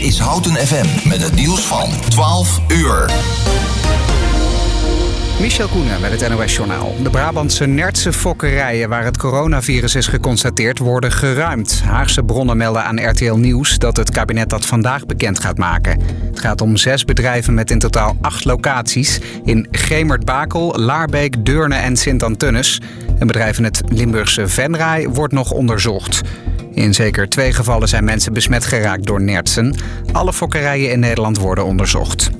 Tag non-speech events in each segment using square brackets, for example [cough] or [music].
Is Houten FM met het nieuws van 12 uur. Michel Koenen met het NOS-journaal. De Brabantse Nertse fokkerijen waar het coronavirus is geconstateerd worden geruimd. Haagse bronnen melden aan RTL Nieuws dat het kabinet dat vandaag bekend gaat maken. Het gaat om zes bedrijven met in totaal acht locaties... in Gemert-Bakel, Laarbeek, Deurne en Sint-Antunnes. Een bedrijf in het Limburgse Venray wordt nog onderzocht. In zeker twee gevallen zijn mensen besmet geraakt door nertsen. Alle fokkerijen in Nederland worden onderzocht.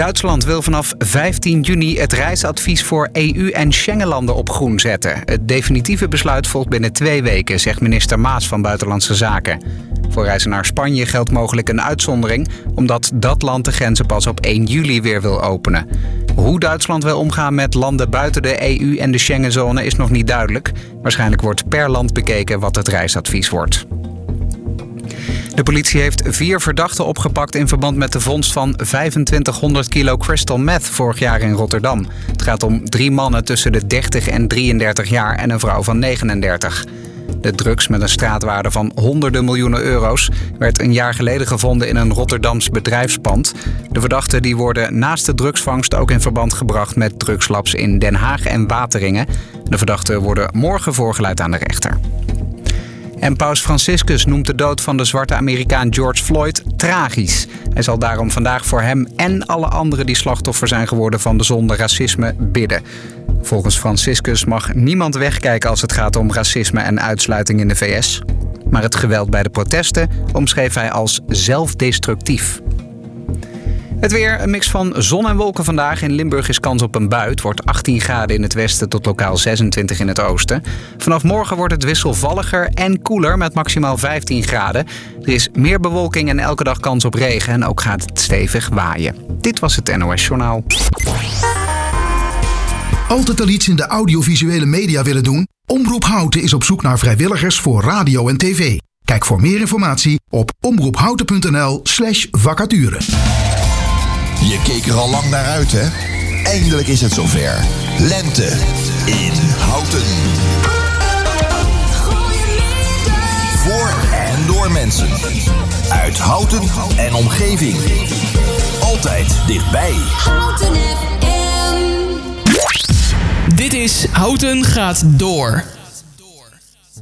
Duitsland wil vanaf 15 juni het reisadvies voor EU- en Schengenlanden op groen zetten. Het definitieve besluit volgt binnen twee weken, zegt minister Maas van Buitenlandse Zaken. Voor reizen naar Spanje geldt mogelijk een uitzondering, omdat dat land de grenzen pas op 1 juli weer wil openen. Hoe Duitsland wil omgaan met landen buiten de EU en de Schengenzone is nog niet duidelijk. Waarschijnlijk wordt per land bekeken wat het reisadvies wordt. De politie heeft vier verdachten opgepakt in verband met de vondst van 2500 kilo crystal meth vorig jaar in Rotterdam. Het gaat om drie mannen tussen de 30 en 33 jaar en een vrouw van 39. De drugs met een straatwaarde van honderden miljoenen euro's werd een jaar geleden gevonden in een Rotterdams bedrijfspand. De verdachten die worden naast de drugsvangst ook in verband gebracht met drugslabs in Den Haag en Wateringen. De verdachten worden morgen voorgeleid aan de rechter. En paus Franciscus noemt de dood van de zwarte Amerikaan George Floyd tragisch. Hij zal daarom vandaag voor hem en alle anderen die slachtoffer zijn geworden van de zonde racisme bidden. Volgens Franciscus mag niemand wegkijken als het gaat om racisme en uitsluiting in de VS. Maar het geweld bij de protesten omschreef hij als zelfdestructief. Het weer, een mix van zon en wolken vandaag. In Limburg is kans op een bui. Wordt 18 graden in het westen tot lokaal 26 in het oosten. Vanaf morgen wordt het wisselvalliger en koeler met maximaal 15 graden. Er is meer bewolking en elke dag kans op regen. En ook gaat het stevig waaien. Dit was het NOS Journaal. Altijd al iets in de audiovisuele media willen doen? Omroep Houten is op zoek naar vrijwilligers voor radio en tv. Kijk voor meer informatie op omroephouten.nl slash. Je keek er al lang naar uit, hè? Eindelijk is het zover. Lente in Houten. Voor en door mensen. Uit Houten en omgeving. Altijd dichtbij. Houten FM. Dit is Houten gaat door.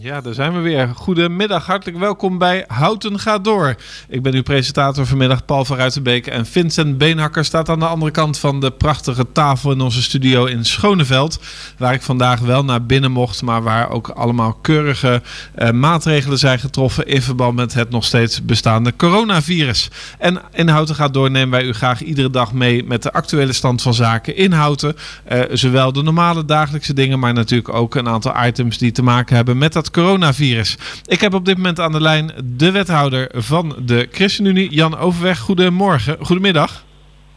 Ja, daar zijn we weer. Goedemiddag, hartelijk welkom bij Houten gaat door. Ik ben uw presentator vanmiddag, Paul van Ruitenbeek. En Vincent Beenhakker staat aan de andere kant van de prachtige tafel in onze studio in Schoneveld. Waar ik vandaag wel naar binnen mocht, maar waar ook allemaal keurige eh, maatregelen zijn getroffen in verband met het nog steeds bestaande coronavirus. En in Houten gaat door nemen wij u graag iedere dag mee met de actuele stand van zaken in Houten. Eh, zowel de normale dagelijkse dingen, maar natuurlijk ook een aantal items die te maken hebben met dat coronavirus. Ik heb op dit moment aan de lijn de wethouder van de ChristenUnie, Jan Overweg. Goedemorgen, goedemiddag.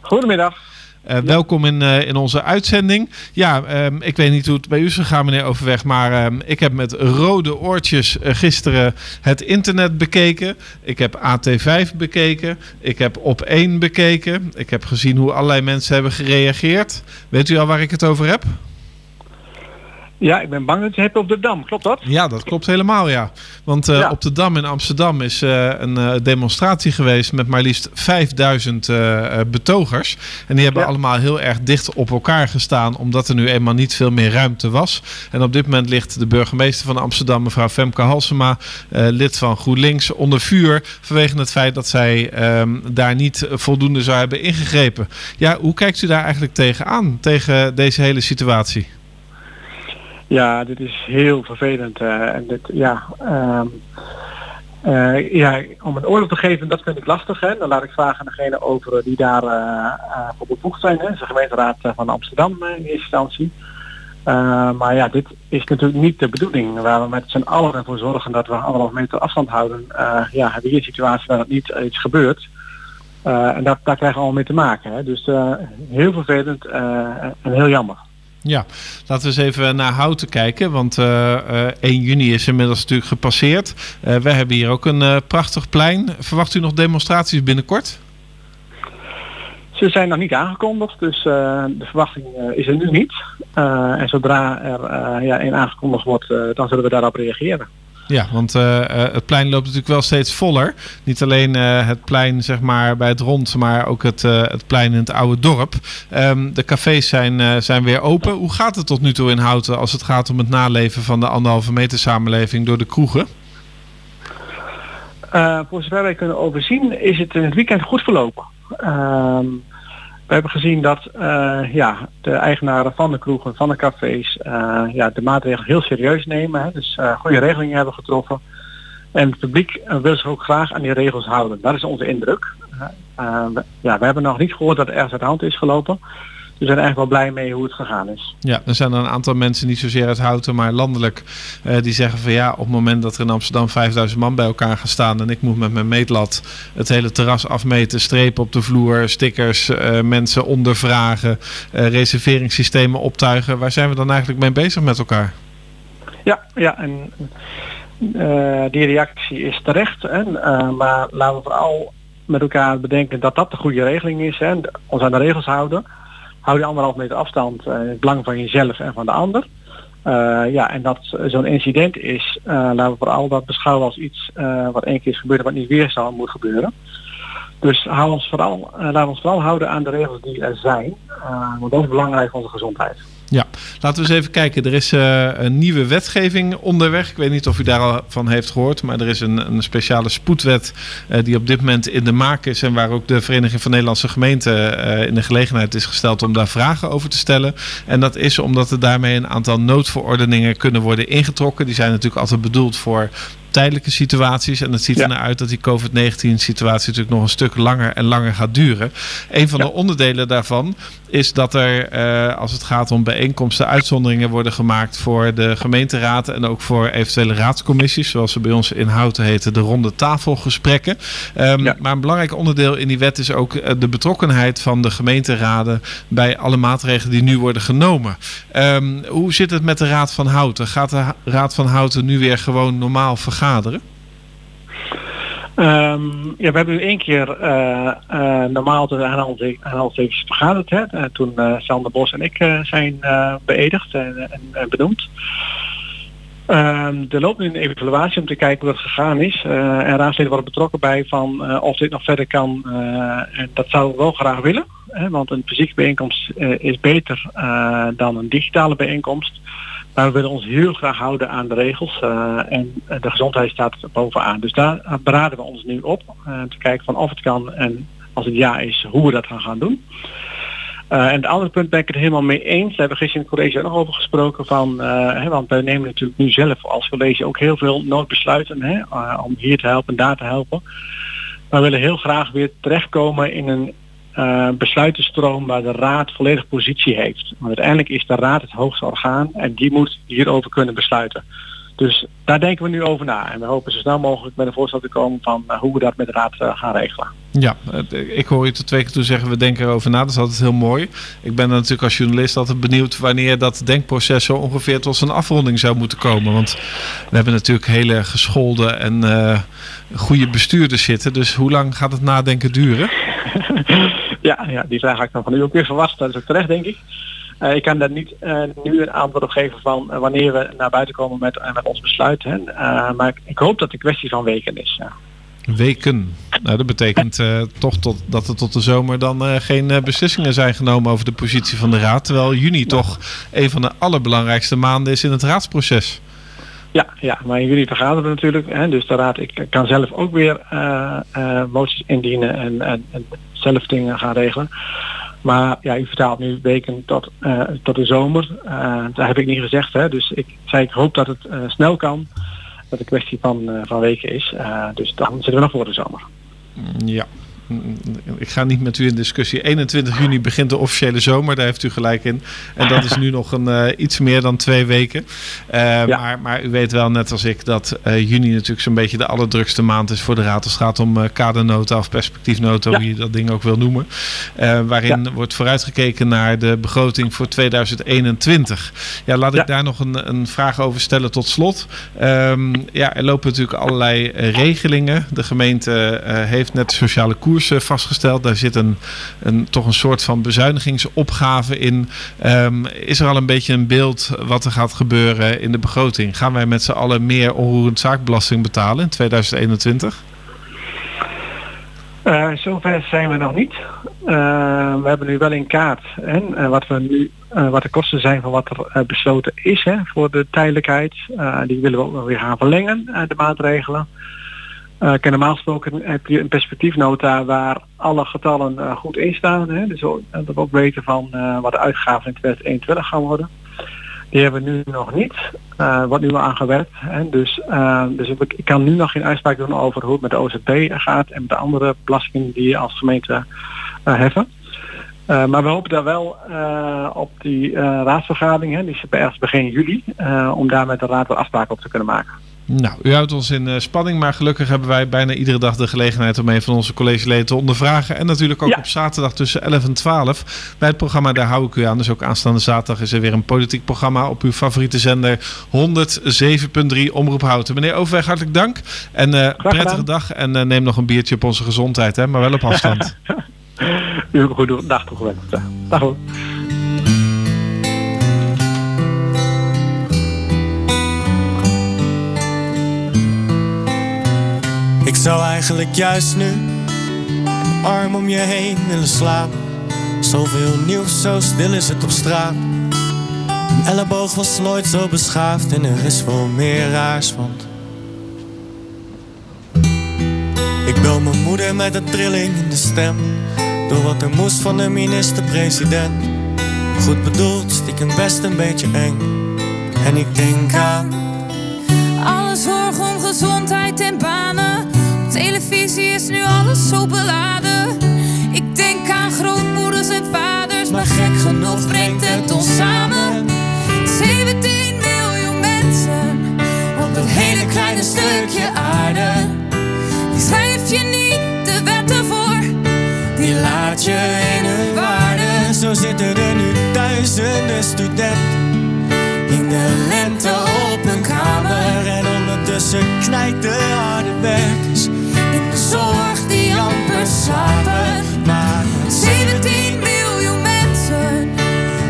Goedemiddag. Uh, Welkom in, uh, in onze uitzending. Ja, um, ik weet niet hoe het bij u is gegaan, meneer Overweg. Maar um, ik heb met rode oortjes uh, gisteren het internet bekeken. Ik heb AT5 bekeken. Ik heb Op 1 bekeken. Ik heb gezien hoe allerlei mensen hebben gereageerd. Weet u al waar ik het over heb? Ja, ik ben bang dat je hebt op de Dam, klopt dat? Ja, dat klopt helemaal, ja. Want uh, ja. op de Dam in Amsterdam is uh, een uh, demonstratie geweest met maar liefst 5000 betogers. En die hebben ja. allemaal heel erg dicht op elkaar gestaan, omdat er nu eenmaal niet veel meer ruimte was. En op dit moment ligt de burgemeester van Amsterdam, mevrouw Femke Halsema, lid van GroenLinks, onder vuur vanwege het feit dat zij daar niet voldoende zou hebben ingegrepen. Ja, hoe kijkt u daar eigenlijk tegenaan, tegen deze hele situatie? Ja, dit is heel vervelend. Uh, en dit, ja, um, uh, ja, om een oordeel te geven, dat vind ik lastig. Hè. Dan laat ik vragen aan degene over die daar uh, voor bevoegd zijn. Hè. de gemeenteraad van Amsterdam in eerste instantie. maar ja, dit is natuurlijk niet de bedoeling. Waar we met z'n allen ervoor zorgen dat we anderhalf meter afstand houden. ja, hebben we hier situatie waar dat niet iets gebeurt. en dat, daar krijgen we allemaal mee te maken. Hè. Dus heel vervelend en heel jammer. Ja, laten we eens even naar Houten kijken, want uh, uh, 1 juni is inmiddels natuurlijk gepasseerd. Uh, we hebben hier ook een prachtig plein. Verwacht u nog demonstraties binnenkort? Ze zijn nog niet aangekondigd, dus de verwachting is er nu niet. en zodra er ja, een aangekondigd wordt, dan zullen we daarop reageren. Ja, want eh, eh, het plein loopt natuurlijk wel steeds voller. Niet alleen eh, het plein zeg maar, bij het rond, maar ook het, het plein in het oude dorp. Ehm, de cafés zijn, zijn weer open. Hoe gaat het tot nu toe in Houten als het gaat om het naleven van de anderhalve meter samenleving door de kroegen? Voor zover wij kunnen overzien is het in het weekend goed verlopen. Ehm, we hebben gezien dat eh, ja, de eigenaren van de kroegen, van de cafés, eh, ja, de maatregelen heel serieus nemen. Hè. Dus eh, goede regelingen hebben getroffen. En het publiek wil zich ook graag aan die regels houden. Dat is onze indruk. Ja, we hebben nog niet gehoord dat er ergens uit de hand is gelopen. We zijn eigenlijk wel blij mee hoe het gegaan is. Ja, er zijn een aantal mensen, niet zozeer uit Houten, maar landelijk, eh, die zeggen van ja, op het moment dat er in Amsterdam 5000 man bij elkaar gaan staan en ik moet met mijn meetlat het hele terras afmeten, strepen op de vloer, stickers, eh, mensen ondervragen, eh, reserveringssystemen optuigen, waar zijn we dan eigenlijk mee bezig met elkaar? Ja, ja en die reactie is terecht. Hè, maar laten we vooral met elkaar bedenken dat dat de goede regeling is. Hè, en ons aan de regels houden. Hou die anderhalf meter afstand eh, in het belang van jezelf en van de ander. Eh, ja, en dat zo'n incident is, eh, laten we vooral dat beschouwen als iets wat één keer is gebeurd en wat niet weer zal moeten gebeuren. Dus hou ons vooral, laten we ons vooral houden aan de regels die er zijn. Want dat is belangrijk voor onze gezondheid. Ja, laten we eens even kijken. Er is eh, een nieuwe wetgeving onderweg. Ik weet niet of u daar al van heeft gehoord, maar er is een, een speciale spoedwet eh, die op dit moment in de maak is en waar ook de Vereniging van Nederlandse Gemeenten eh, in de gelegenheid is gesteld om daar vragen over te stellen. En dat is omdat er daarmee een aantal noodverordeningen kunnen worden ingetrokken. Die zijn natuurlijk altijd bedoeld voor tijdelijke situaties. En het ziet Ja. er naar uit dat die COVID-19 situatie natuurlijk nog een stuk langer en langer gaat duren. Een van Ja. de onderdelen daarvan is dat er, eh, als het gaat om bijeenkomsten, uitzonderingen worden gemaakt voor de gemeenteraad en ook voor eventuele raadscommissies, zoals ze bij ons in Houten heten, de ronde tafelgesprekken. Ehm, Ja. Maar een belangrijk onderdeel in die wet is ook eh, de betrokkenheid van de gemeenteraden bij alle maatregelen die nu worden genomen. Ehm, hoe zit het met de Raad van Houten? Gaat de Raad van Houten nu weer gewoon normaal vergaderen? Ehm, ja, we hebben nu één keer eh, eh, normaal de aanhalingstekens vergaderd. Hè, eh, toen Sander Bos en ik zijn beëdigd en, en, en benoemd. Ehm, er loopt nu een evaluatie om te kijken hoe dat gegaan is. En raadsleden worden betrokken bij van of dit nog verder kan. en dat zouden we wel graag willen. Hè, want een fysieke bijeenkomst is beter dan een digitale bijeenkomst. Maar we willen ons heel graag houden aan de regels eh, en eh, de gezondheid staat bovenaan. Dus daar beraden we ons nu op. eh, te kijken van of het kan en als het ja is, hoe we dat gaan gaan doen. En het andere punt ben ik het helemaal mee eens. Daar hebben we gisteren in het college ook nog over gesproken van, hè, want wij nemen natuurlijk nu zelf als college ook heel veel noodbesluiten hè, om hier te helpen en daar te helpen. Maar we willen heel graag weer terechtkomen in een eh, besluitenstroom waar de raad volledig positie heeft. Want uiteindelijk is de raad het hoogste orgaan en die moet hierover kunnen besluiten. Dus daar denken we nu over na. En we hopen zo snel mogelijk met een voorstel te komen van eh, hoe we dat met de raad eh, gaan regelen. Ja, ik hoor je tot twee keer toe zeggen, we denken erover na. Dat is altijd heel mooi. Ik ben natuurlijk als journalist altijd benieuwd wanneer dat denkproces zo ongeveer tot zijn afronding zou moeten komen. Want we hebben natuurlijk hele geschoolde en eh, goede bestuurders zitten. Dus hoe lang gaat het nadenken duren? [laughs] ja, ja, die vraag had ik dan van u ook weer verwacht. Dat is ook terecht, denk ik. Eh, ik kan daar niet eh, nu een antwoord op geven van eh, wanneer we naar buiten komen met, ons besluit. Hè. Maar ik, hoop dat een kwestie van weken is. Ja. Weken. Nou, dat betekent toch tot, dat er tot de zomer dan geen beslissingen zijn genomen over de positie van de raad. Terwijl juni toch een van de allerbelangrijkste maanden is in het raadsproces. Ja, ja, maar juli vergaderen natuurlijk. Hè, dus de raad, ik kan zelf ook weer eh, eh, moties indienen en, en, zelf dingen gaan regelen. Maar ja, u vertaalt nu weken tot, eh, tot de zomer. Dat heb ik niet gezegd. Hè. Dus ik zei ik hoop dat het snel kan. Dat het een kwestie van, van weken is. Dus dan zitten we nog voor de zomer. Ja. Ik ga niet met u in discussie. 21 juni begint de officiële zomer, daar heeft u gelijk in. En dat is nu nog een, uh, iets meer dan twee weken. Uh, ja. maar, maar, u weet wel, net als ik, dat uh, juni natuurlijk zo'n beetje de allerdrukste maand is voor de Raad. Als het gaat om kadernota of perspectiefnota, ja. hoe je dat ding ook wil noemen. waarin ja. wordt vooruitgekeken naar de begroting voor 2021. Ja, laat ik daar nog een, een, vraag over stellen tot slot. Um, ja, er lopen natuurlijk allerlei regelingen. De gemeente heeft net de sociale koers koers eh, vastgesteld. Daar zit een, een, toch een soort van bezuinigingsopgave in. Ehm, is er al een beetje een beeld wat er gaat gebeuren in de begroting? Gaan wij met z'n allen meer onroerend zaakbelasting betalen in 2021? Uh, zover zijn we nog niet. Uh, we hebben nu wel in kaart hè, wat, we nu, wat de kosten zijn van wat er besloten is hè, voor de tijdelijkheid. die willen we ook nog weer gaan verlengen, de maatregelen. Uh, normaal gesproken heb je een perspectiefnota waar alle getallen goed in staan. Hè, dus dat we ook weten van wat de uitgaven in 2021 gaan worden. Die hebben we nu nog niet. Uh, wordt nu al aangewerkt. Hè? Dus, uh, dus ik kan nu nog geen uitspraak doen over hoe het met de OZP gaat en met de andere belastingen die je als gemeente uh, heffen. maar we hopen daar wel op die raadsvergadering, hè, die is ergens begin juli, om daar met de raad wel afspraken op te kunnen maken. Nou, u houdt ons in uh, spanning, maar gelukkig hebben wij bijna iedere dag de gelegenheid om een van onze collegeleden te ondervragen. En natuurlijk ook ja. op zaterdag tussen 11 en 12 bij het programma Daar hou ik u aan. Dus ook aanstaande zaterdag is er weer een politiek programma op uw favoriete zender 107.3 Omroep Houten. Meneer Overweg, hartelijk dank en uh, prettige dag. En uh, neem nog een biertje op onze gezondheid, hè, maar wel op afstand. [laughs] u een goede dag toegewenst. Dag hoor. Zou eigenlijk juist nu arm om je heen willen slapen. Zoveel nieuws, zo stil is het op straat. Een elleboog was nooit zo beschaafd en er is wel meer raars, want... Ik bel mijn moeder met een trilling in de stem. Door wat er moest van de minister-president. Goed bedoeld, stiekem best een beetje eng. En ik denk aan... Alle zorg om gezondheid en banen televisie is nu alles zo beladen. Ik denk aan grootmoeders en vaders, maar gek genoeg brengt het ons samen. 17 miljoen mensen op dat hele kleine stukje aarde. Die schrijf je niet de wetten voor, die laat je in hun waarde. Zo zitten er nu duizenden studenten in de lente op een kamer en ondertussen knijpt de harde werkers zorg die amper slapen. Maar 17 miljoen mensen.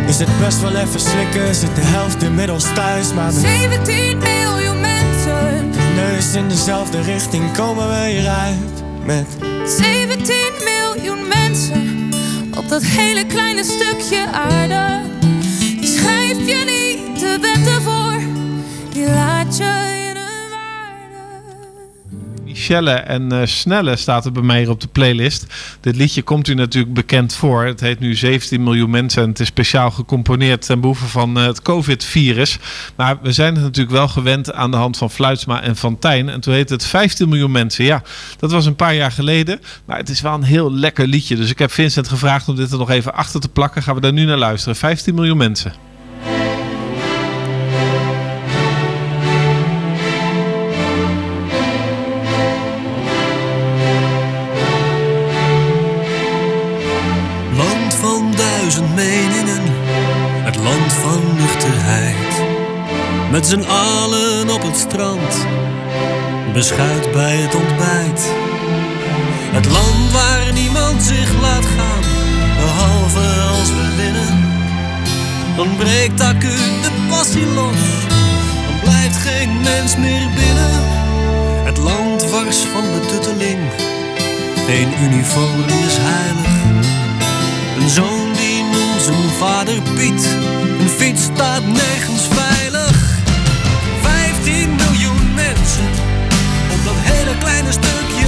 Is het best wel even slikken, zit de helft inmiddels thuis. Maar 17 miljoen mensen. Neus in dezelfde richting komen we hieruit met 17 miljoen mensen op dat hele kleine stukje aarde. Die schrijf je niet de wetten voor, die laat je En uh, Snelle staat er bij mij op de playlist. Dit liedje komt u natuurlijk bekend voor. Het heet nu 17 miljoen mensen en het is speciaal gecomponeerd ten behoeve van uh, het COVID-virus. Maar we zijn het natuurlijk wel gewend aan de hand van Fluitsma en Van Tijn. En toen heet het 15 miljoen mensen. Ja, dat was een paar jaar geleden. Maar het is wel een heel lekker liedje. Dus ik heb Vincent gevraagd om dit er nog even achter te plakken. Gaan we daar nu naar luisteren. 15 miljoen mensen. Met z'n allen op het strand, beschuit bij het ontbijt. Het land waar niemand zich laat gaan, behalve als we winnen. Dan breekt acuut de passie los, dan blijft geen mens meer binnen. Het land wars van betutteling, geen uniform is heilig. Een zoon die noemt zijn vader Piet, een fiets staat nergens veilig. Hele kleine stukje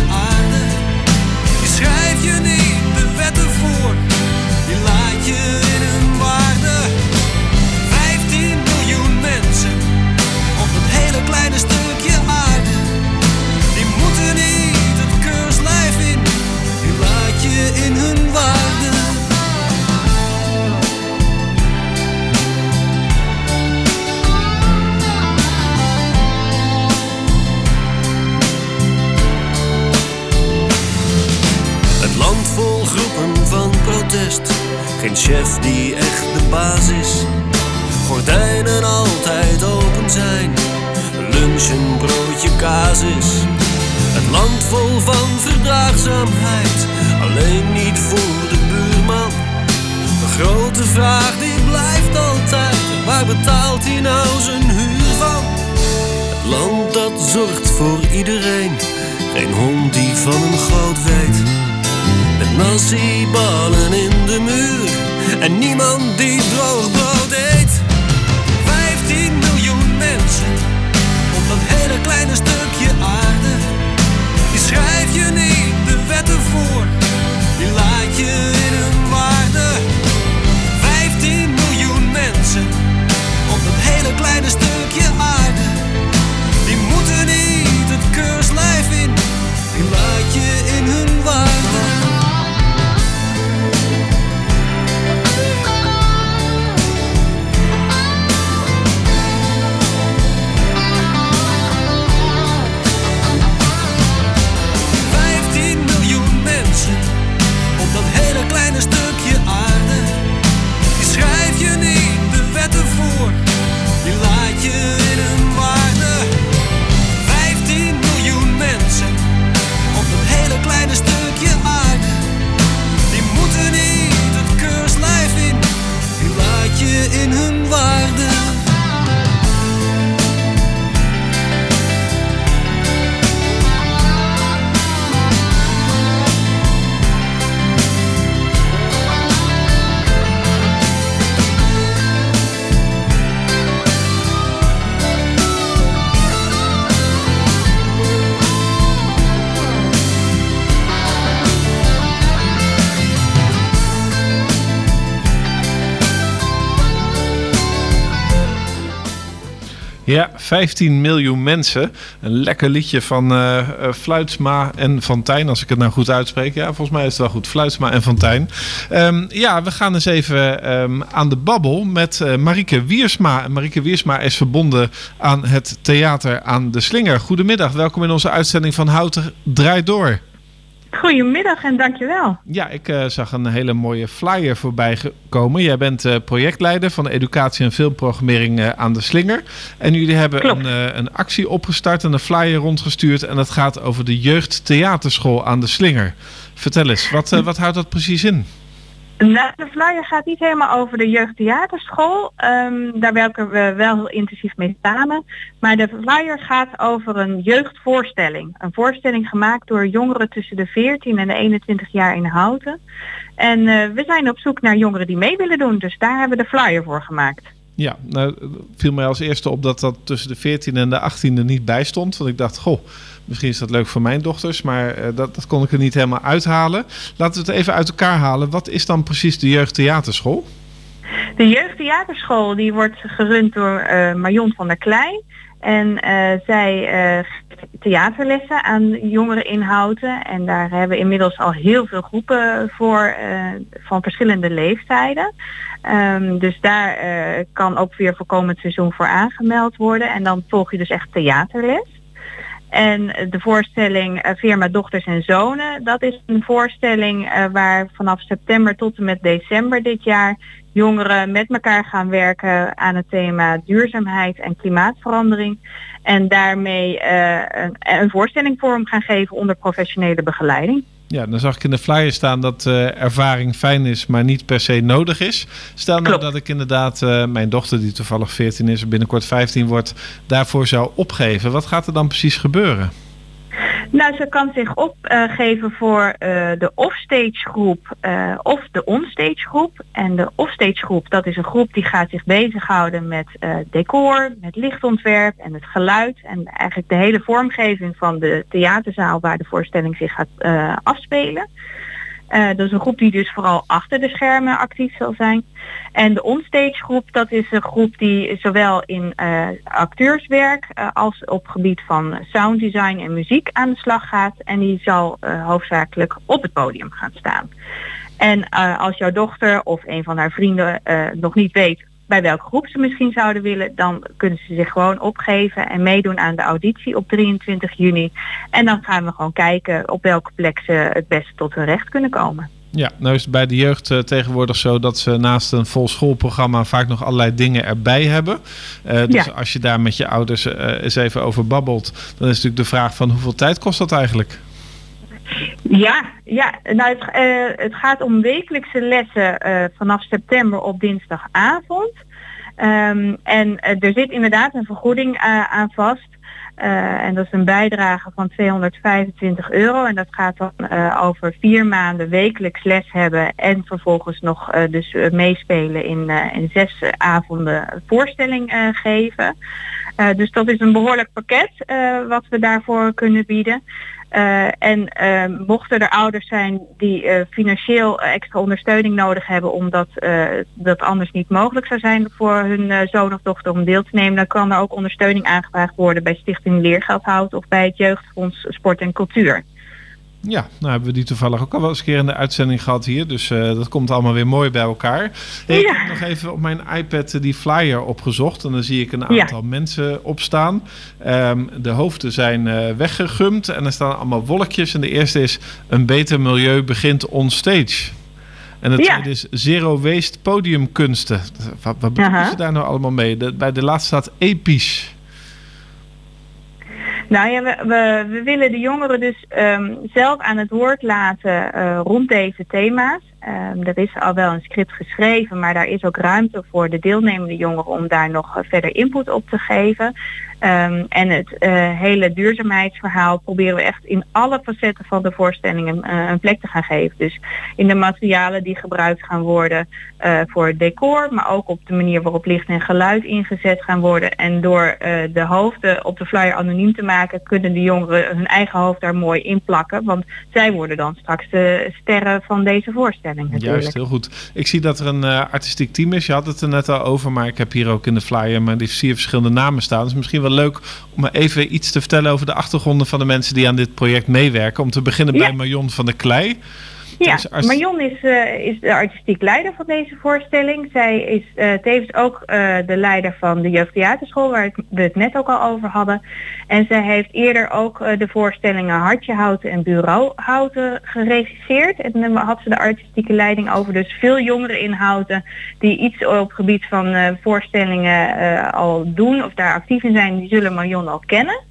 chef die echt de baas is. Gordijnen altijd open zijn. Lunch een broodje kaas is. Het land vol van verdraagzaamheid. alleen niet voor de buurman. De grote vraag die blijft altijd, waar betaalt hij nou zijn huur van? Het land dat zorgt voor iedereen, geen hond die van een goot weet. Met nasi-ballen in de muur en niemand die droog brood eet. 15 miljoen mensen op dat hele kleine stukje aarde. Die schrijf je niet de wetten voor, die laat je Ja, 15 miljoen mensen. Een lekker liedje van eh eh, Fluitsma en Fontijn, als ik het nou goed uitspreek. Ja, volgens mij is het wel goed. Fluitsma en Fontijn. Ehm, ja, we gaan eens even ehm, aan de babbel met eh Marieke Wiersma. En Marieke Wiersma is verbonden aan het theater aan de Slinger. Goedemiddag, welkom in onze uitzending van Houten Draait Door. Goedemiddag en dankjewel. Ja, ik eh, zag een hele mooie flyer voorbij komen. Jij bent eh, projectleider van educatie en filmprogrammering eh, aan de Slinger. En jullie hebben Klopt. een, een actie opgestart en een flyer rondgestuurd. En dat gaat over de jeugdtheaterschool aan de Slinger. Vertel eens, wat, [laughs] wat houdt dat precies in? Nou, de flyer gaat niet helemaal over de jeugdtheaterschool. Ehm, daar werken we wel heel intensief mee samen. Maar de flyer gaat over een jeugdvoorstelling. Een voorstelling gemaakt door jongeren tussen de 14 en de 21 jaar in Houten. En eh, we zijn op zoek naar jongeren die mee willen doen. Dus daar hebben we de flyer voor gemaakt. Ja, nou viel mij als eerste op dat dat tussen de 14e en de 18e niet bij stond. Want ik dacht, goh, misschien is dat leuk voor mijn dochters. Maar eh, dat, dat kon ik er niet helemaal uithalen. Laten we het even uit elkaar halen. Wat is dan precies de jeugdtheaterschool? De jeugdtheaterschool die wordt gerund door eh, Marion van der Kleij. En eh, zij geeft theaterlessen aan jongeren in Houten. En daar hebben we inmiddels al heel veel groepen voor van verschillende leeftijden. Ehm, dus daar eh, kan ook weer voor komend seizoen voor aangemeld worden. En dan volg je dus echt theaterles. En de voorstelling eh, Firma Dochters en Zonen, dat is een voorstelling eh, waar vanaf september tot en met december dit jaar jongeren met elkaar gaan werken aan het thema duurzaamheid en klimaatverandering. En daarmee een, een voorstelling vorm gaan geven onder professionele begeleiding. Ja, dan zag ik in de flyer staan dat eh, ervaring fijn is, maar niet per se nodig is. Stel nou Klopt. dat ik inderdaad eh, mijn dochter, die toevallig 14 is, binnenkort 15 wordt, daarvoor zou opgeven. Wat gaat er dan precies gebeuren? Nou, ze kan zich opgeven voor eh, de offstage groep eh, of de onstage groep. En de offstage groep, dat is een groep die gaat zich bezighouden met eh, decor, met lichtontwerp en het geluid. En eigenlijk de hele vormgeving van de theaterzaal waar de voorstelling zich gaat afspelen. Eh, dat is een groep die dus vooral achter de schermen actief zal zijn. En de onstage groep, dat is een groep die zowel in eh, acteurswerk eh, als op gebied van sounddesign en muziek aan de slag gaat. En die zal hoofdzakelijk op het podium gaan staan. En als jouw dochter of een van haar vrienden nog niet weet bij welke groep ze misschien zouden willen, dan kunnen ze zich gewoon opgeven en meedoen aan de auditie op 23 juni. En dan gaan we gewoon kijken op welke plek ze het beste tot hun recht kunnen komen. Ja, nou is het bij de jeugd eh, tegenwoordig zo dat ze naast een vol schoolprogramma vaak nog allerlei dingen erbij hebben. Eh, dus Ja. als je daar met je ouders eh, eens even over babbelt, dan is natuurlijk de vraag van hoeveel tijd kost dat eigenlijk? Ja, ja nou, het, eh, het gaat om wekelijkse lessen eh, vanaf september op dinsdagavond. Ehm, en eh, er zit inderdaad een vergoeding aan vast. En dat is een bijdrage van 225 euro. En dat gaat dan over vier maanden wekelijks les hebben. En vervolgens nog dus meespelen in, in zes avonden voorstelling geven. Eh, dus dat is een behoorlijk pakket eh, wat we daarvoor kunnen bieden. Eh, en mochten er ouders zijn die financieel extra ondersteuning nodig hebben omdat dat anders niet mogelijk zou zijn voor hun zoon of dochter om deel te nemen, dan kan er ook ondersteuning aangevraagd worden bij Stichting Leergeldhout of bij het Jeugdfonds Sport en Cultuur. Ja, nou hebben we die toevallig ook al wel eens een keer in de uitzending gehad hier. Dus eh, dat komt allemaal weer mooi bij elkaar. Hey, Ik heb nog even op mijn iPad eh, die flyer opgezocht. En dan zie ik een Ja. aantal mensen opstaan. Ehm, de hoofden zijn eh, weggegumd. En er staan allemaal wolkjes. En de eerste is... Een beter milieu begint on stage. En het Ja. tweede is Zero Waste Podiumkunsten. Wat, wat bedoelen Aha. ze daar nou allemaal mee? De- bij de laatste staat episch. Nou ja, we, willen de jongeren dus ehm, zelf aan het woord laten eh, rond deze thema's. Ehm, er is al wel een script geschreven, maar daar is ook ruimte voor de deelnemende jongeren om daar nog eh, verder input op te geven. Ehm, en het eh, hele duurzaamheidsverhaal proberen we echt in alle facetten van de voorstellingen eh, een plek te gaan geven. Dus in de materialen die gebruikt gaan worden voor het decor, maar ook op de manier waarop licht en geluid ingezet gaan worden. En door de hoofden op de flyer anoniem te maken, kunnen de jongeren hun eigen hoofd daar mooi in plakken. Want zij worden dan straks de sterren van deze voorstelling natuurlijk. Juist, heel goed. Ik zie dat er een eh, artistiek team is. Je had het er net al over, maar ik heb hier ook in de flyer maar die vier verschillende namen staan. Het is misschien wel leuk om even iets te vertellen over de achtergronden van de mensen die aan dit project meewerken. Om te beginnen bij Ja. Marion van der Klei. Ja, Marion is, eh, is de artistiek leider van deze voorstelling. Zij is eh, tevens ook eh, de leider van de Jeugdtheaterschool, waar we het net ook al over hadden. En zij heeft eerder ook de voorstellingen Hartje Houten en Bureau Houten geregisseerd. En dan had ze de artistieke leiding over. Dus veel jongeren in Houten die iets op het gebied van voorstellingen al doen of daar actief in zijn, die zullen Marion al kennen.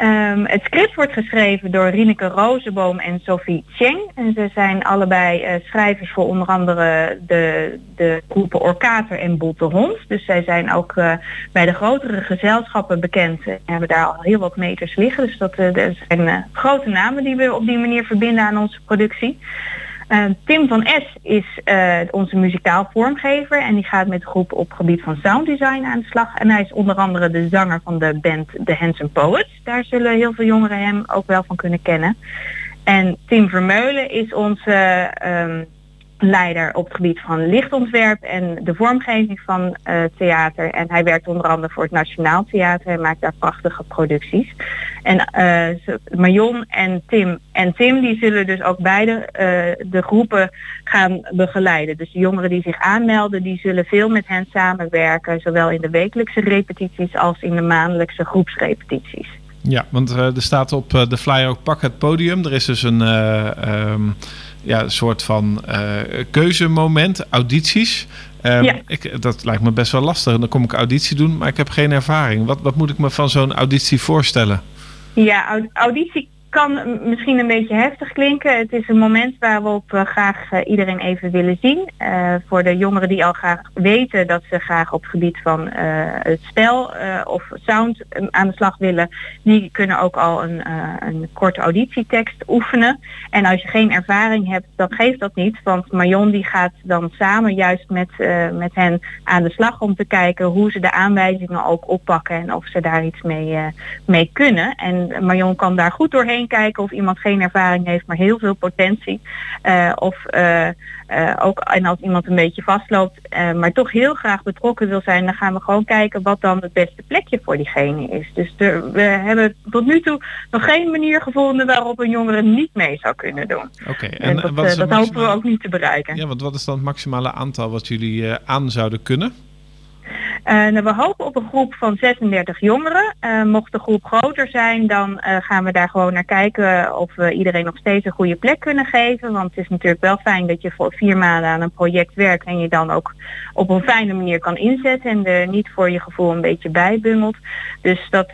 Ehm, het script wordt geschreven door Rineke Rozenboom en Sophie Cheng. En ze zijn allebei eh, schrijvers voor onder andere de, de groepen Orkater en Botte Hond. Dus zij zijn ook eh, bij de grotere gezelschappen bekend en hebben daar al heel wat meters liggen. Dus dat eh, dat zijn grote namen die we op die manier verbinden aan onze productie. Eh, Tim van S is eh, onze muzikaal vormgever en die gaat met de groep op gebied van sounddesign aan de slag. En hij is onder andere de zanger van de band The Handsome Poets. Daar zullen heel veel jongeren hem ook wel van kunnen kennen. En Tim Vermeulen is onze ehm, leider op het gebied van lichtontwerp en de vormgeving van eh, theater. En hij werkt onder andere voor het Nationaal Theater en maakt daar prachtige producties. En ze- Marion en Tim en Tim die zullen dus ook beide eh, de groepen gaan begeleiden. Dus de jongeren die zich aanmelden, die zullen veel met hen samenwerken, zowel in de wekelijkse repetities als in de maandelijkse groepsrepetities. Ja, want eh, er staat op de flyer ook pak het podium. Er is dus een eh, ehm, ja, soort van keuzemoment, audities. Ehm, Ja. ik, dat lijkt me best wel lastig. Dan kom ik auditie doen, maar ik heb geen ervaring. Wat, wat moet ik me van zo'n auditie voorstellen? Ja, aud- auditie kan misschien een beetje heftig klinken. Het is een moment waarop we graag eh, iedereen even willen zien. Eh, voor de jongeren die al graag weten dat ze graag op het gebied van eh, het spel eh, of sound eh, aan de slag willen, die kunnen ook al een, eh, een korte auditietekst oefenen. En als je geen ervaring hebt, dan geeft dat niet. Want Marion die gaat dan samen juist met, eh, met hen aan de slag om te kijken hoe ze de aanwijzingen ook oppakken en of ze daar iets mee, eh, mee kunnen. En Marion kan daar goed doorheen kijken of iemand geen ervaring heeft, maar heel veel potentie. Eh, of eh, eh, ook en als iemand een beetje vastloopt, maar toch heel graag betrokken wil zijn, dan gaan we gewoon kijken wat dan het beste plekje voor diegene is. Dus er- we hebben tot nu toe nog geen manier gevonden waarop een jongere niet mee zou kunnen doen. Oké, En, en, dat wat dat hopen we ook niet te bereiken. Ja, want wat is dan het maximale aantal wat jullie aan zouden kunnen? Eh, nou, we hopen op een groep van 36 jongeren. Eh, mocht de groep groter zijn, dan eh, gaan we daar gewoon naar kijken of we iedereen nog steeds een goede plek kunnen geven. Want het is natuurlijk wel fijn dat je voor vier maanden aan een project werkt en je dan ook op een fijne manier kan inzetten en er niet voor je gevoel een beetje bijbungelt. Dus dat,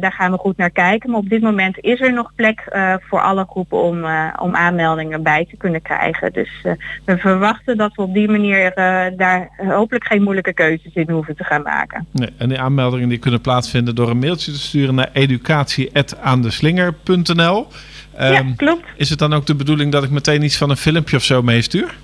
daar gaan we goed naar kijken. Maar op dit moment is er nog plek voor alle groepen om, om aanmeldingen bij te kunnen krijgen. Dus we verwachten dat we op die manier daar hopelijk geen moeilijke keuzes in hoeven te gaan maken. Nee, en die aanmeldingen die kunnen plaatsvinden door een mailtje te sturen naar educatie.aandeslinger.nl. ja, Ehm, klopt. is het dan ook de bedoeling dat ik meteen iets van een filmpje of zo meestuur?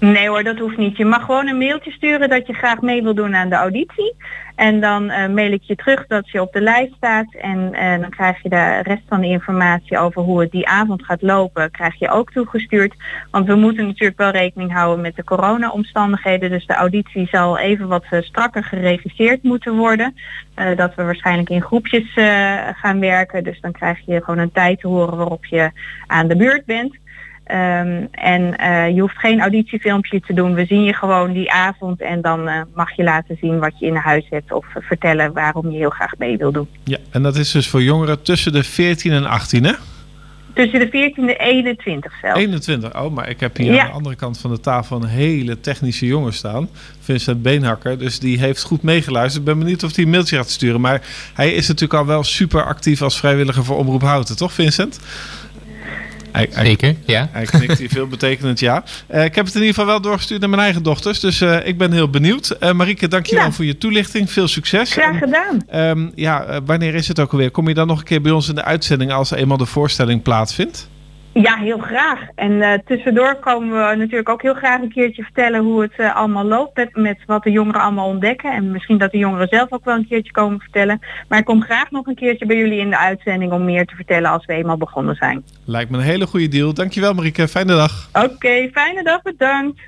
Nee hoor, dat hoeft niet. Je mag gewoon een mailtje sturen dat je graag mee wil doen aan de auditie. En dan eh, mail ik je terug dat je op de lijst staat. En eh, dan krijg je de rest van de informatie over hoe het die avond gaat lopen, krijg je ook toegestuurd. Want we moeten natuurlijk wel rekening houden met de corona-omstandigheden. Dus de auditie zal even wat eh, strakker gereviseerd moeten worden. Dat we waarschijnlijk in groepjes gaan werken. Dus dan krijg je gewoon een tijd te horen waarop je aan de beurt bent. Ehm, en eh, je hoeft geen auditiefilmpje te doen. We zien je gewoon die avond en dan eh, mag je laten zien wat je in huis hebt of vertellen waarom je heel graag mee wil doen. Ja, en dat is dus voor jongeren tussen de 14 en 18, hè? Tussen de 14 en 21 zelfs. 21. Oh, maar ik heb hier Ja. aan de andere kant van de tafel een hele technische jongen staan. Vincent Beenhakker. Dus die heeft goed meegeluisterd. Ik ben benieuwd of hij een mailtje gaat sturen. Maar hij is natuurlijk al wel super actief als vrijwilliger voor Omroep Houten, toch Vincent? Hij, hij- Zeker, ja. Hij knikt hier veel betekenend ja. Eh, ik heb het in ieder geval wel doorgestuurd naar mijn eigen dochters. Dus eh, ik ben heel benieuwd. Eh Marieke, dankjewel Ja. voor je toelichting. Veel succes. Graag En, gedaan. ehm, ja, wanneer is het ook alweer? Kom je dan nog een keer bij ons in de uitzending als eenmaal de voorstelling plaatsvindt? Ja, heel graag. En eh, tussendoor komen we natuurlijk ook heel graag een keertje vertellen hoe het eh, allemaal loopt met, met wat de jongeren allemaal ontdekken. En misschien dat de jongeren zelf ook wel een keertje komen vertellen. Maar ik kom graag nog een keertje bij jullie in de uitzending om meer te vertellen als we eenmaal begonnen zijn. Lijkt me een hele goede deal. Dankjewel Marieke. Fijne dag. Oké, fijne dag, bedankt.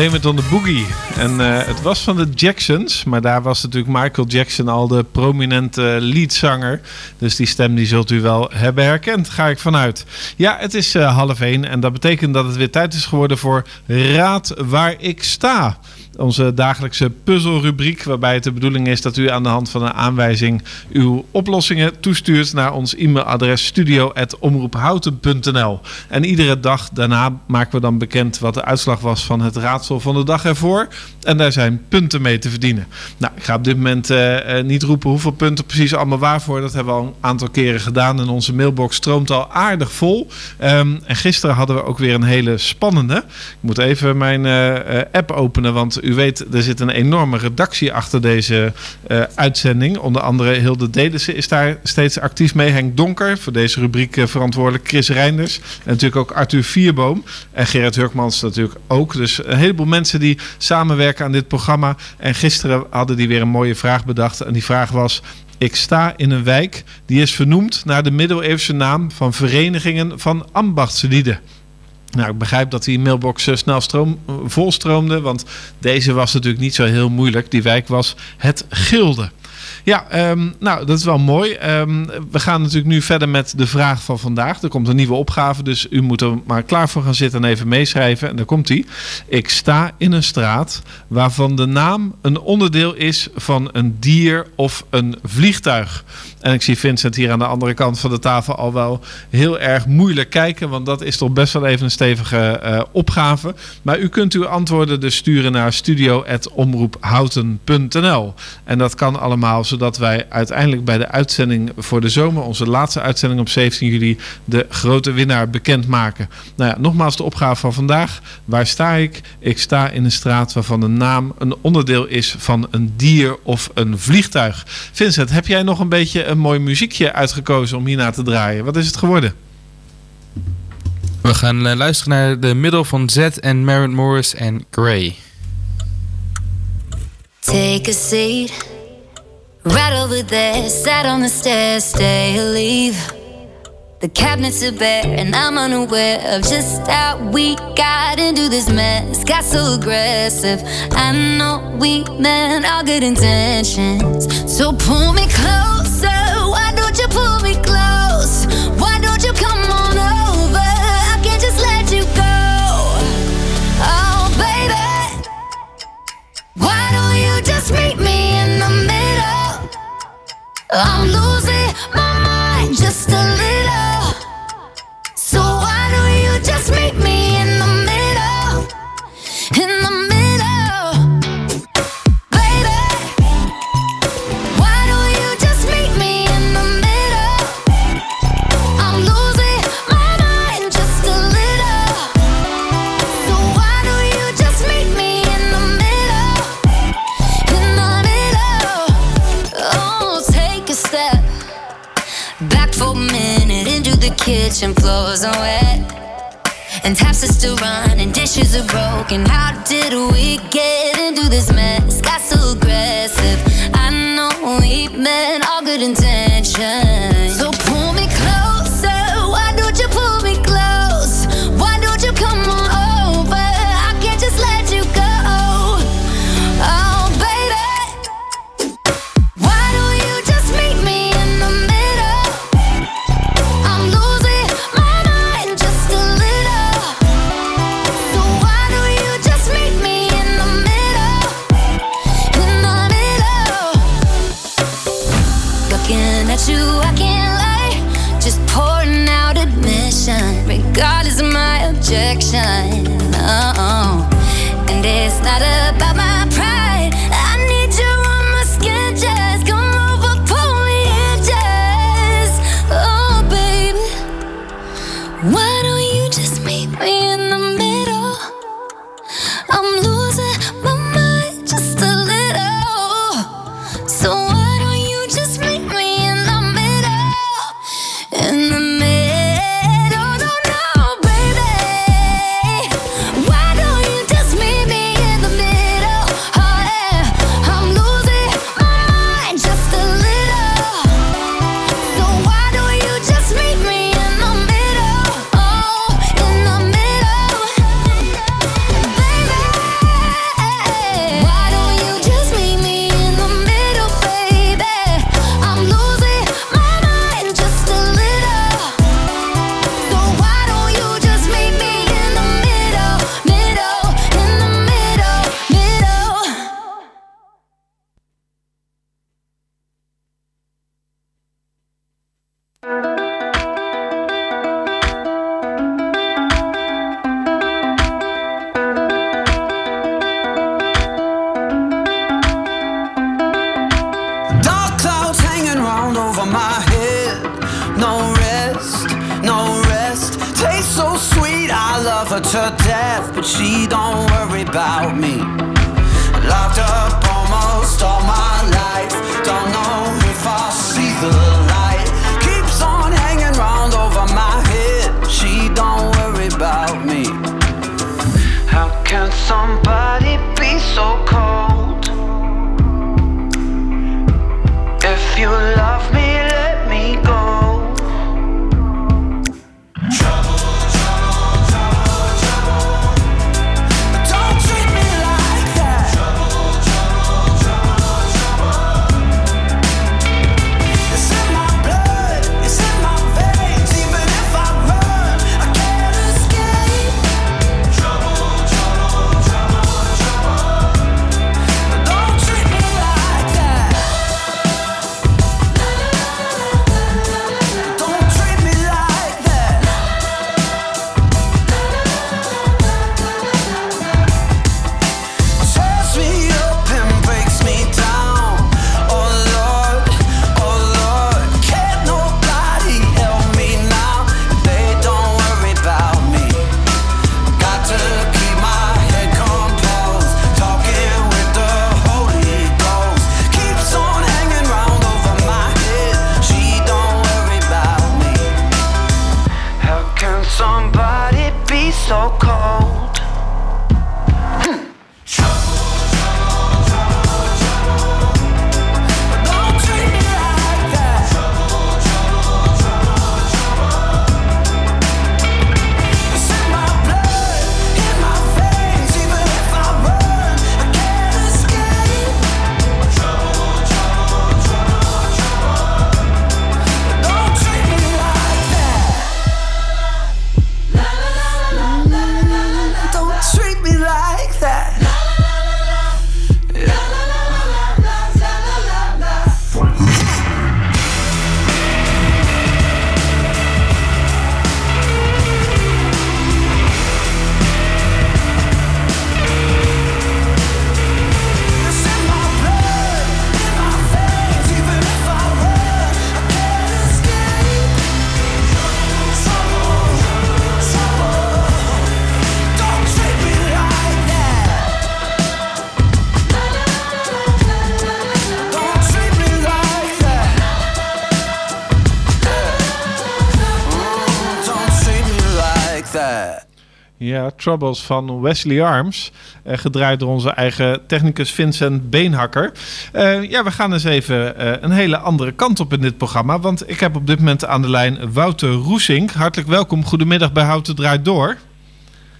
Blame on the Boogie. En eh, het was van de Jacksons, maar daar was natuurlijk Michael Jackson al de prominente leadzanger. Dus die stem die zult u wel hebben herkend, ga ik vanuit. Ja, het is eh, half één en dat betekent dat het weer tijd is geworden voor Raad waar ik sta. Onze dagelijkse puzzelrubriek, waarbij het de bedoeling is dat u aan de hand van een aanwijzing uw oplossingen toestuurt naar ons e-mailadres studio.omroephouten.nl. En iedere dag daarna maken we dan bekend wat de uitslag was van het raadsel van de dag ervoor. En daar zijn punten mee te verdienen. Nou, ik ga op dit moment eh, eh, niet roepen hoeveel punten precies allemaal waarvoor. Dat hebben we al een aantal keren gedaan. En onze mailbox stroomt al aardig vol. Ehm, en gisteren hadden we ook weer een hele spannende. Ik moet even mijn eh, app openen, want u weet, er zit een enorme redactie achter deze eh, uitzending. Onder andere Hilde Delissen is daar steeds actief mee. Henk Donker, voor deze rubriek eh, verantwoordelijk. Chris Reinders. En natuurlijk ook Arthur Vierboom. En Gerrit Hurkmans natuurlijk ook. Dus een heleboel mensen die samenwerken aan dit programma. En gisteren hadden die weer een mooie vraag bedacht. En die vraag was... Ik sta in een wijk die is vernoemd naar de middeleeuwse naam van verenigingen van ambachtslieden. Nou, ik begrijp dat die mailbox eh, snel stroom, volstroomde, want deze was natuurlijk niet zo heel moeilijk. Die wijk was het Gilde. Ja, ehm, nou, dat is wel mooi. Ehm, we gaan natuurlijk nu verder met de vraag van vandaag. Er komt een nieuwe opgave, dus u moet er maar klaar voor gaan zitten en even meeschrijven. En daar komt hij. Ik sta in een straat waarvan de naam een onderdeel is van een dier of een vliegtuig. En ik zie Vincent hier aan de andere kant van de tafel al wel heel erg moeilijk kijken, want dat is toch best wel even een stevige eh, opgave. Maar u kunt uw antwoorden dus sturen naar studio.omroephouten.nl. En dat kan allemaal zodat wij uiteindelijk bij de uitzending voor de zomer, onze laatste uitzending op 17 juli, de grote winnaar bekendmaken. Nou ja, nogmaals de opgave van vandaag. Waar sta ik? Ik sta in een straat waarvan de naam een onderdeel is van een dier of een vliegtuig. Vincent, heb jij nog een beetje een mooi muziekje uitgekozen om hierna te draaien? Wat is het geworden? We gaan eh, luisteren naar de middel van Z en Maren Morris en Gray. Take a seat right over there. Sat on the stairs, stay or leave. The cabinets are bare, and I'm unaware of just how we got into this mess. Got so aggressive. I know we meant all good intentions. So pull me closer. Why don't you pull me close? Why don't you come on over? I can't just let you go. Oh, baby. Why don't you just meet me in the middle? I'm losing my mind just a little. Kitchen. Floors are wet. And taps are still running, dishes are broken. How did we get into this mess? Got so aggressive. I know we meant all good intentions. So Troubles van Wesley Arms. eh, gedraaid door onze eigen technicus Vincent Beenhakker. Eh, ja, we gaan eens even eh, een hele andere kant op in dit programma. Want ik heb op dit moment aan de lijn Wouter Roesink. Hartelijk welkom. Goedemiddag bij Houten Draait Door.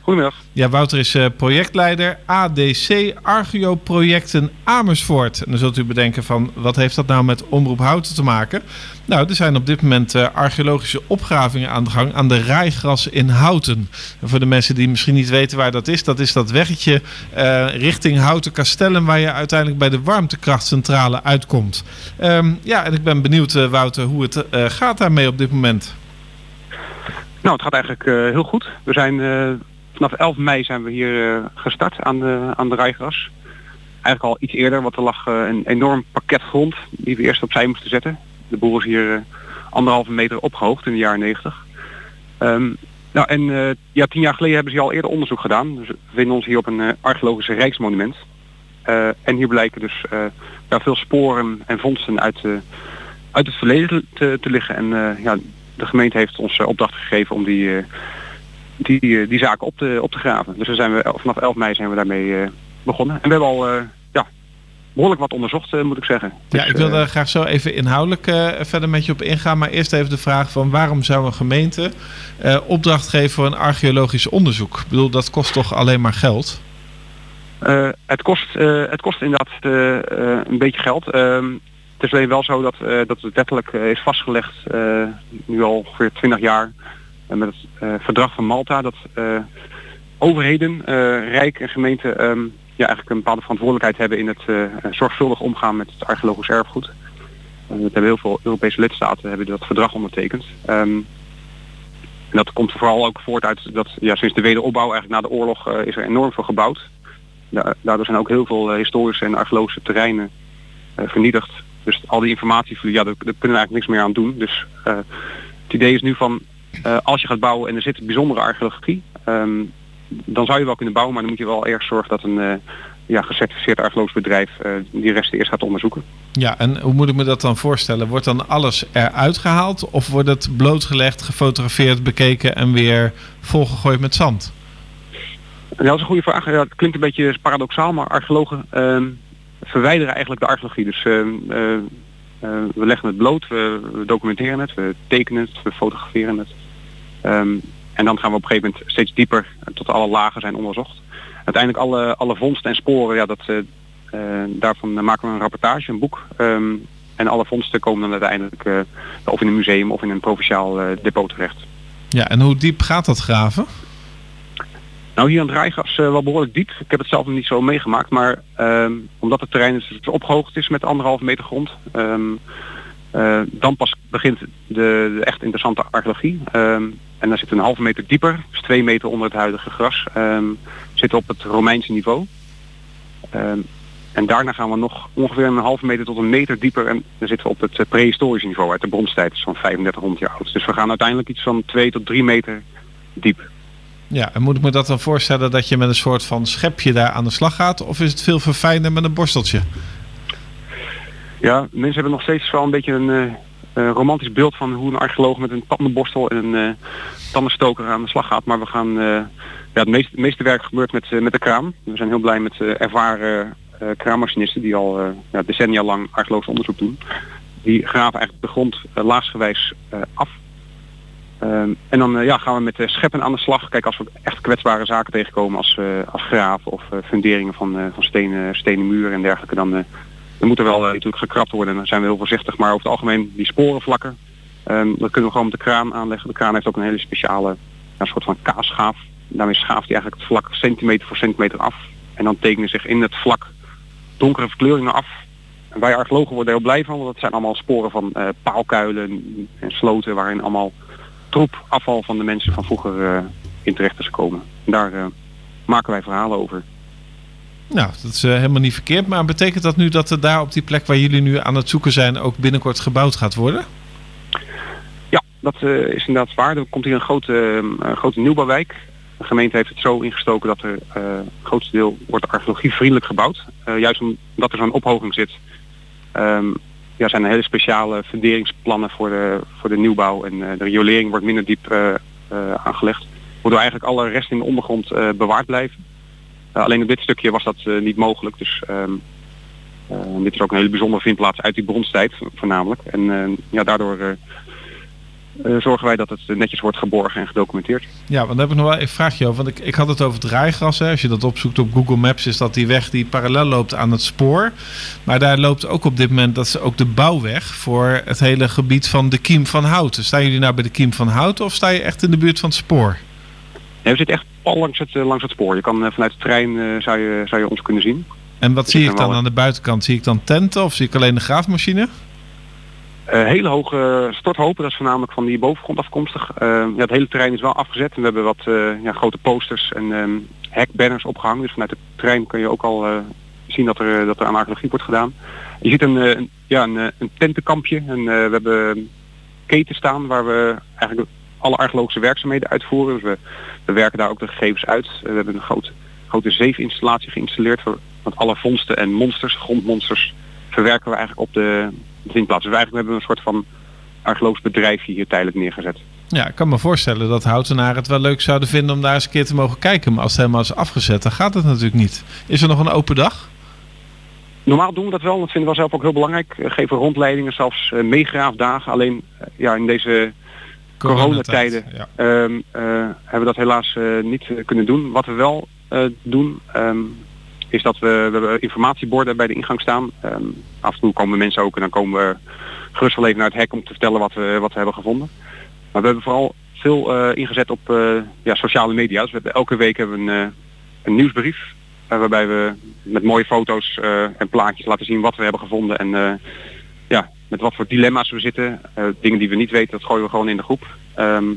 Goedemiddag. Ja, Wouter is eh, projectleider ADC Argeo Projecten Amersfoort. En dan zult u bedenken van wat heeft dat nou met Omroep Houten te maken? Nou, er zijn op dit moment eh, archeologische opgravingen aan de gang aan de Rijgras in Houten. En voor de mensen die misschien niet weten waar dat is, dat is dat weggetje eh, richting Houten Castellum waar je uiteindelijk bij de warmtekrachtcentrale uitkomt. Ehm, ja, en ik ben benieuwd, Wouter, hoe het gaat daarmee op dit moment. Nou, het gaat eigenlijk heel goed. We zijn vanaf 11 mei zijn we hier eh, gestart aan de, aan de rijgras. Eigenlijk al iets eerder, want er lag eh, een enorm pakket grond die we eerst opzij moesten zetten. De boer is hier eh, anderhalve meter opgehoogd in de jaren 90. Ehm, nou, en ja, tien jaar geleden hebben ze al eerder onderzoek gedaan. Dus we vinden ons hier op een eh, archeologische rijksmonument. En hier blijken dus ja, veel sporen en vondsten uit, uit het verleden te, te liggen. En ja, de gemeente heeft ons opdracht gegeven om die, die, eh, die zaken op te, op te graven. Dus zijn we, vanaf 11 mei zijn we daarmee eh, begonnen. En we hebben al eh, ja, behoorlijk wat onderzocht, moet ik zeggen. Ja, Dus, ik wil daar graag zo even inhoudelijk verder met je op ingaan. Maar eerst even de vraag van waarom zou een gemeente opdracht geven voor een archeologisch onderzoek? Ik bedoel, dat kost toch alleen maar geld? Het, kost, het kost inderdaad eh, een beetje geld. Ehm, het is alleen wel zo dat, dat het wettelijk is vastgelegd, nu al ongeveer 20 jaar, eh, met het eh, verdrag van Malta, dat eh, overheden, eh, Rijk en gemeenten ehm, ja, eigenlijk een bepaalde verantwoordelijkheid hebben in het zorgvuldig omgaan met het archeologisch erfgoed. Dat hebben heel veel Europese lidstaten hebben dat verdrag ondertekend. Ehm, en dat komt vooral ook voort uit dat ja, sinds de wederopbouw, eigenlijk na de oorlog, is er enorm veel gebouwd. Da- Daardoor zijn ook heel veel historische en archeologische terreinen eh, vernietigd. Dus al die informatie, ja, daar, daar kunnen we eigenlijk niks meer aan doen. Dus het idee is nu van, eh, als je gaat bouwen en er zit bijzondere archeologie, ehm, dan zou je wel kunnen bouwen, maar dan moet je wel erg zorgen dat een eh, ja, gecertificeerd archeologisch bedrijf eh, die resten eerst gaat onderzoeken. Ja, en hoe moet ik me dat dan voorstellen? Wordt dan alles eruit gehaald of wordt het blootgelegd, gefotografeerd, bekeken en weer volgegooid met zand? En dat is een goede vraag. Ja, het klinkt een beetje paradoxaal, maar archeologen ehm, verwijderen eigenlijk de archeologie. Dus ehm, eh, eh, we leggen het bloot, we, we documenteren het, we tekenen het, we fotograferen het. Ehm, en dan gaan we op een gegeven moment steeds dieper eh, tot alle lagen zijn onderzocht. Uiteindelijk alle, alle vondsten en sporen, ja, dat, eh, eh, daarvan maken we een rapportage, een boek. Ehm, en alle vondsten komen dan uiteindelijk of in een museum of in een provinciaal depot terecht. Ja, en hoe diep gaat dat graven? Nou, hier aan het Rijgas wel behoorlijk diep. Ik heb het zelf nog niet zo meegemaakt, maar ehm, omdat het terrein dus opgehoogd is met anderhalve meter grond, dan pas begint de, de echt interessante archeologie. En dan zit een halve meter dieper, dus twee meter onder het huidige gras, ehm, zit op het Romeinse niveau. Ehm, en daarna gaan we nog ongeveer een halve meter tot een meter dieper en dan zitten we op het eh, prehistorische niveau uit de bronstijd, van 3500 jaar oud. Dus we gaan uiteindelijk iets van 2 tot 3 meter diep. Ja, en moet ik me dat dan voorstellen dat je met een soort van schepje daar aan de slag gaat? Of is het veel verfijnder met een borsteltje? Ja, mensen hebben nog steeds wel een beetje een eh, romantisch beeld van hoe een archeoloog met een tandenborstel en een eh, tandenstoker aan de slag gaat. Maar we gaan, eh, ja, het meeste, meeste werk gebeurt met, eh, met de kraan. We zijn heel blij met eh, ervaren eh, kraanmachinisten die al eh, ja, decennia lang archeologisch onderzoek doen. Die graven eigenlijk de grond eh, laagsgewijs eh, af. En dan eh, ja, gaan we met de scheppen aan de slag. Kijk, als we echt kwetsbare zaken tegenkomen als, eh, als graven of eh, funderingen van, eh, van stenen, stenen muren en dergelijke, dan, er wel eh, natuurlijk gekrapt worden. En dan zijn we heel voorzichtig. Maar over het algemeen die sporenvlakken, ehm dat kunnen we gewoon met de kraan aanleggen. De kraan heeft ook een hele speciale ja, soort van kaasschaaf. Daarmee schaaft hij eigenlijk het vlak centimeter voor centimeter af. En dan tekenen zich in het vlak donkere verkleuringen af. En wij archeologen worden heel blij van, want dat zijn allemaal sporen van eh, paalkuilen en sloten waarin allemaal troep afval van de mensen van vroeger eh, in terecht is gekomen. En daar maken wij verhalen over. Nou, dat is eh, helemaal niet verkeerd. Maar betekent dat nu dat er daar op die plek waar jullie nu aan het zoeken zijn ook binnenkort gebouwd gaat worden? Ja, dat eh, is inderdaad waar. Er komt hier een grote, eh, grote nieuwbouwwijk. De gemeente heeft het zo ingestoken dat er het grootste deel wordt archeologievriendelijk gebouwd. Juist omdat er zo'n ophoging zit, ehm, ja, zijn er hele speciale funderingsplannen voor de, voor de nieuwbouw. En de riolering wordt minder diep aangelegd. Waardoor eigenlijk alle resten in de ondergrond bewaard blijven. Alleen op dit stukje was dat eh, niet mogelijk. Dus ehm, eh, dit is ook een hele bijzondere vindplaats uit die bronstijd voornamelijk. En eh, ja, daardoor zorgen wij dat het netjes wordt geborgen en gedocumenteerd. Ja, want heb ik nog wel een vraagje over. Want ik, ik had het over het. Hè. Als je dat opzoekt op Google Maps, is dat die weg die parallel loopt aan het spoor. Maar daar loopt ook op dit moment, dat is ook de bouwweg voor het hele gebied van de Kiem van Houten. Staan jullie nou bij de Kiem van Houten of sta je echt in de buurt van het spoor? Ja, we zitten echt pal langs het, eh, langs het spoor. Je kan eh, vanuit de trein eh, zou, je, zou je ons kunnen zien. En wat Dus zie ik dan wel- aan de buitenkant? Zie ik dan tenten of zie ik alleen de graafmachine? Hele hoge storthopen, dat is voornamelijk van die bovengrond afkomstig. Ja, het hele terrein is wel afgezet. En we hebben wat ja, grote posters en ehm hekbanners opgehangen. Dus vanuit het terrein kun je ook al zien dat er, dat er aan archeologie wordt gedaan. Je ziet een, een, ja, een, een tentenkampje en we hebben keten staan waar we eigenlijk alle archeologische werkzaamheden uitvoeren. Dus we, we werken daar ook de gegevens uit. Eh, we hebben een grote, grote zeefinstallatie geïnstalleerd. voor- Want alle vondsten en monsters, grondmonsters, verwerken we eigenlijk op de vindplaats. Dus eigenlijk hebben we een soort van archeologisch bedrijfje hier tijdelijk neergezet. Ja, ik kan me voorstellen dat houtenaren het wel leuk zouden vinden om daar eens een keer te mogen kijken. Maar als het helemaal is afgezet, dan gaat het natuurlijk niet. Is er nog een open dag? Normaal doen we dat wel, dat vinden we zelf ook heel belangrijk. We geven rondleidingen, zelfs eh, meegraafdagen. Alleen eh, ja, in deze coronatijden ehm, eh, hebben we dat helaas eh, niet eh, kunnen doen. Wat we wel doen, ehm, is dat we, we hebben informatieborden bij de ingang staan. Ehm, af en toe komen mensen ook en dan komen we gerust wel even naar het hek om te vertellen wat we, wat we hebben gevonden. Maar we hebben vooral veel ingezet op ja, sociale media. Dus we hebben, elke week hebben we een, een nieuwsbrief. waarbij we met mooie foto's en plaatjes laten zien wat we hebben gevonden. En ja, met wat voor dilemma's we zitten. Eh, dingen die we niet weten, dat gooien we gewoon in de groep. Ehm,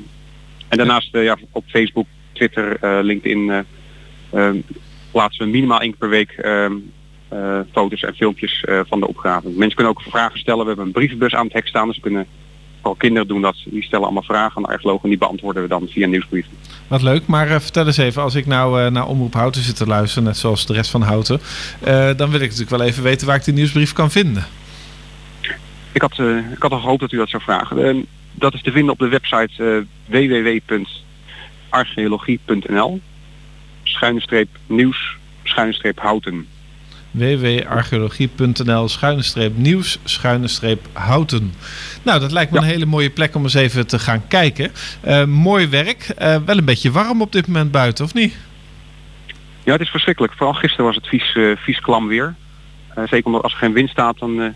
en daarnaast eh, ja, op Facebook, Twitter, eh, LinkedIn eh, ehm, plaatsen we minimaal één keer per week ehm, eh, foto's en filmpjes van de opgave. Mensen kunnen ook vragen stellen. We hebben een brievenbus aan het hek staan. Dus kunnen vooral kinderen doen dat. Die stellen allemaal vragen aan de archeologen en die beantwoorden we dan via nieuwsbrieven. Wat leuk, maar vertel eens even, als ik nou naar Omroep Houten zit te luisteren, net zoals de rest van Houten, dan wil ik natuurlijk wel even weten waar ik die nieuwsbrief kan vinden. Ik had, eh, ik had al gehoopt dat u dat zou vragen. Eh, dat is te vinden op de website eh www.archeologie.nl schuine streep nieuws schuine streep houten. www.archeologie.nl schuine streep nieuws schuine streep houten. Nou, dat lijkt me een hele mooie plek om eens even te gaan kijken. Eh, mooi werk. Wel een beetje warm op dit moment buiten, of niet? Ja, het is verschrikkelijk. Vooral gisteren was het vies, eh, vies klam weer. Zeker omdat als er geen wind staat, dan,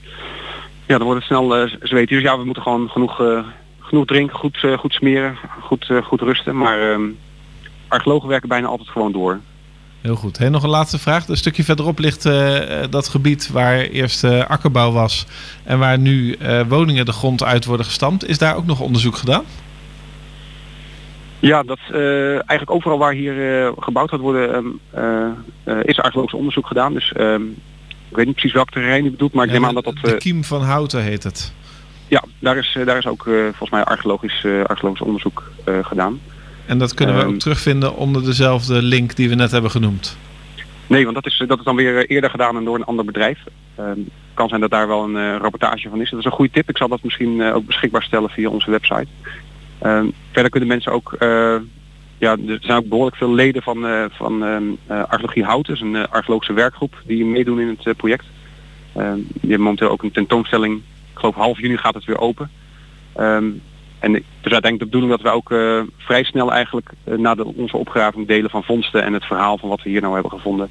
ja, dan wordt het snel eh, zweet. Dus ja, we moeten gewoon genoeg, eh, genoeg drinken, goed, eh, goed smeren, goed, goed rusten. Maar ehm, archeologen werken bijna altijd gewoon door. Heel goed. Hey, nog een laatste vraag. Een stukje verderop ligt dat gebied waar eerst akkerbouw was en waar nu woningen de grond uit worden gestampt. Is daar ook nog onderzoek gedaan? Ja, dat eh, eigenlijk overal waar hier gebouwd gaat worden, ehm, eh, eh, is archeologisch onderzoek gedaan. Dus ehm, ik weet niet precies welk terrein u bedoelt, maar ik neem aan dat dat... de eh, Kiem van Houten heet het. ja, daar is, eh, daar is ook eh, volgens mij archeologisch, archeologisch onderzoek gedaan. En dat kunnen we Ehm, ook terugvinden onder dezelfde link die we net hebben genoemd. Nee, want dat is, dat is dan weer eerder gedaan en door een ander bedrijf. Ehm kan zijn dat daar wel een rapportage van is. Dat is een goede tip. Ik zal dat misschien ook beschikbaar stellen via onze website. Ehm, verder kunnen mensen ook... ja, er zijn ook behoorlijk veel leden van, eh, van eh, Archeologie Houten. Is een eh, archeologische werkgroep die meedoen in het project. Ehm, die hebben momenteel ook een tentoonstelling. Ik geloof half juni gaat het weer open. Ehm, en het is uiteindelijk de bedoeling dat we ook vrij snel eigenlijk na de, onze opgraving delen van vondsten en het verhaal van wat we hier nou hebben gevonden.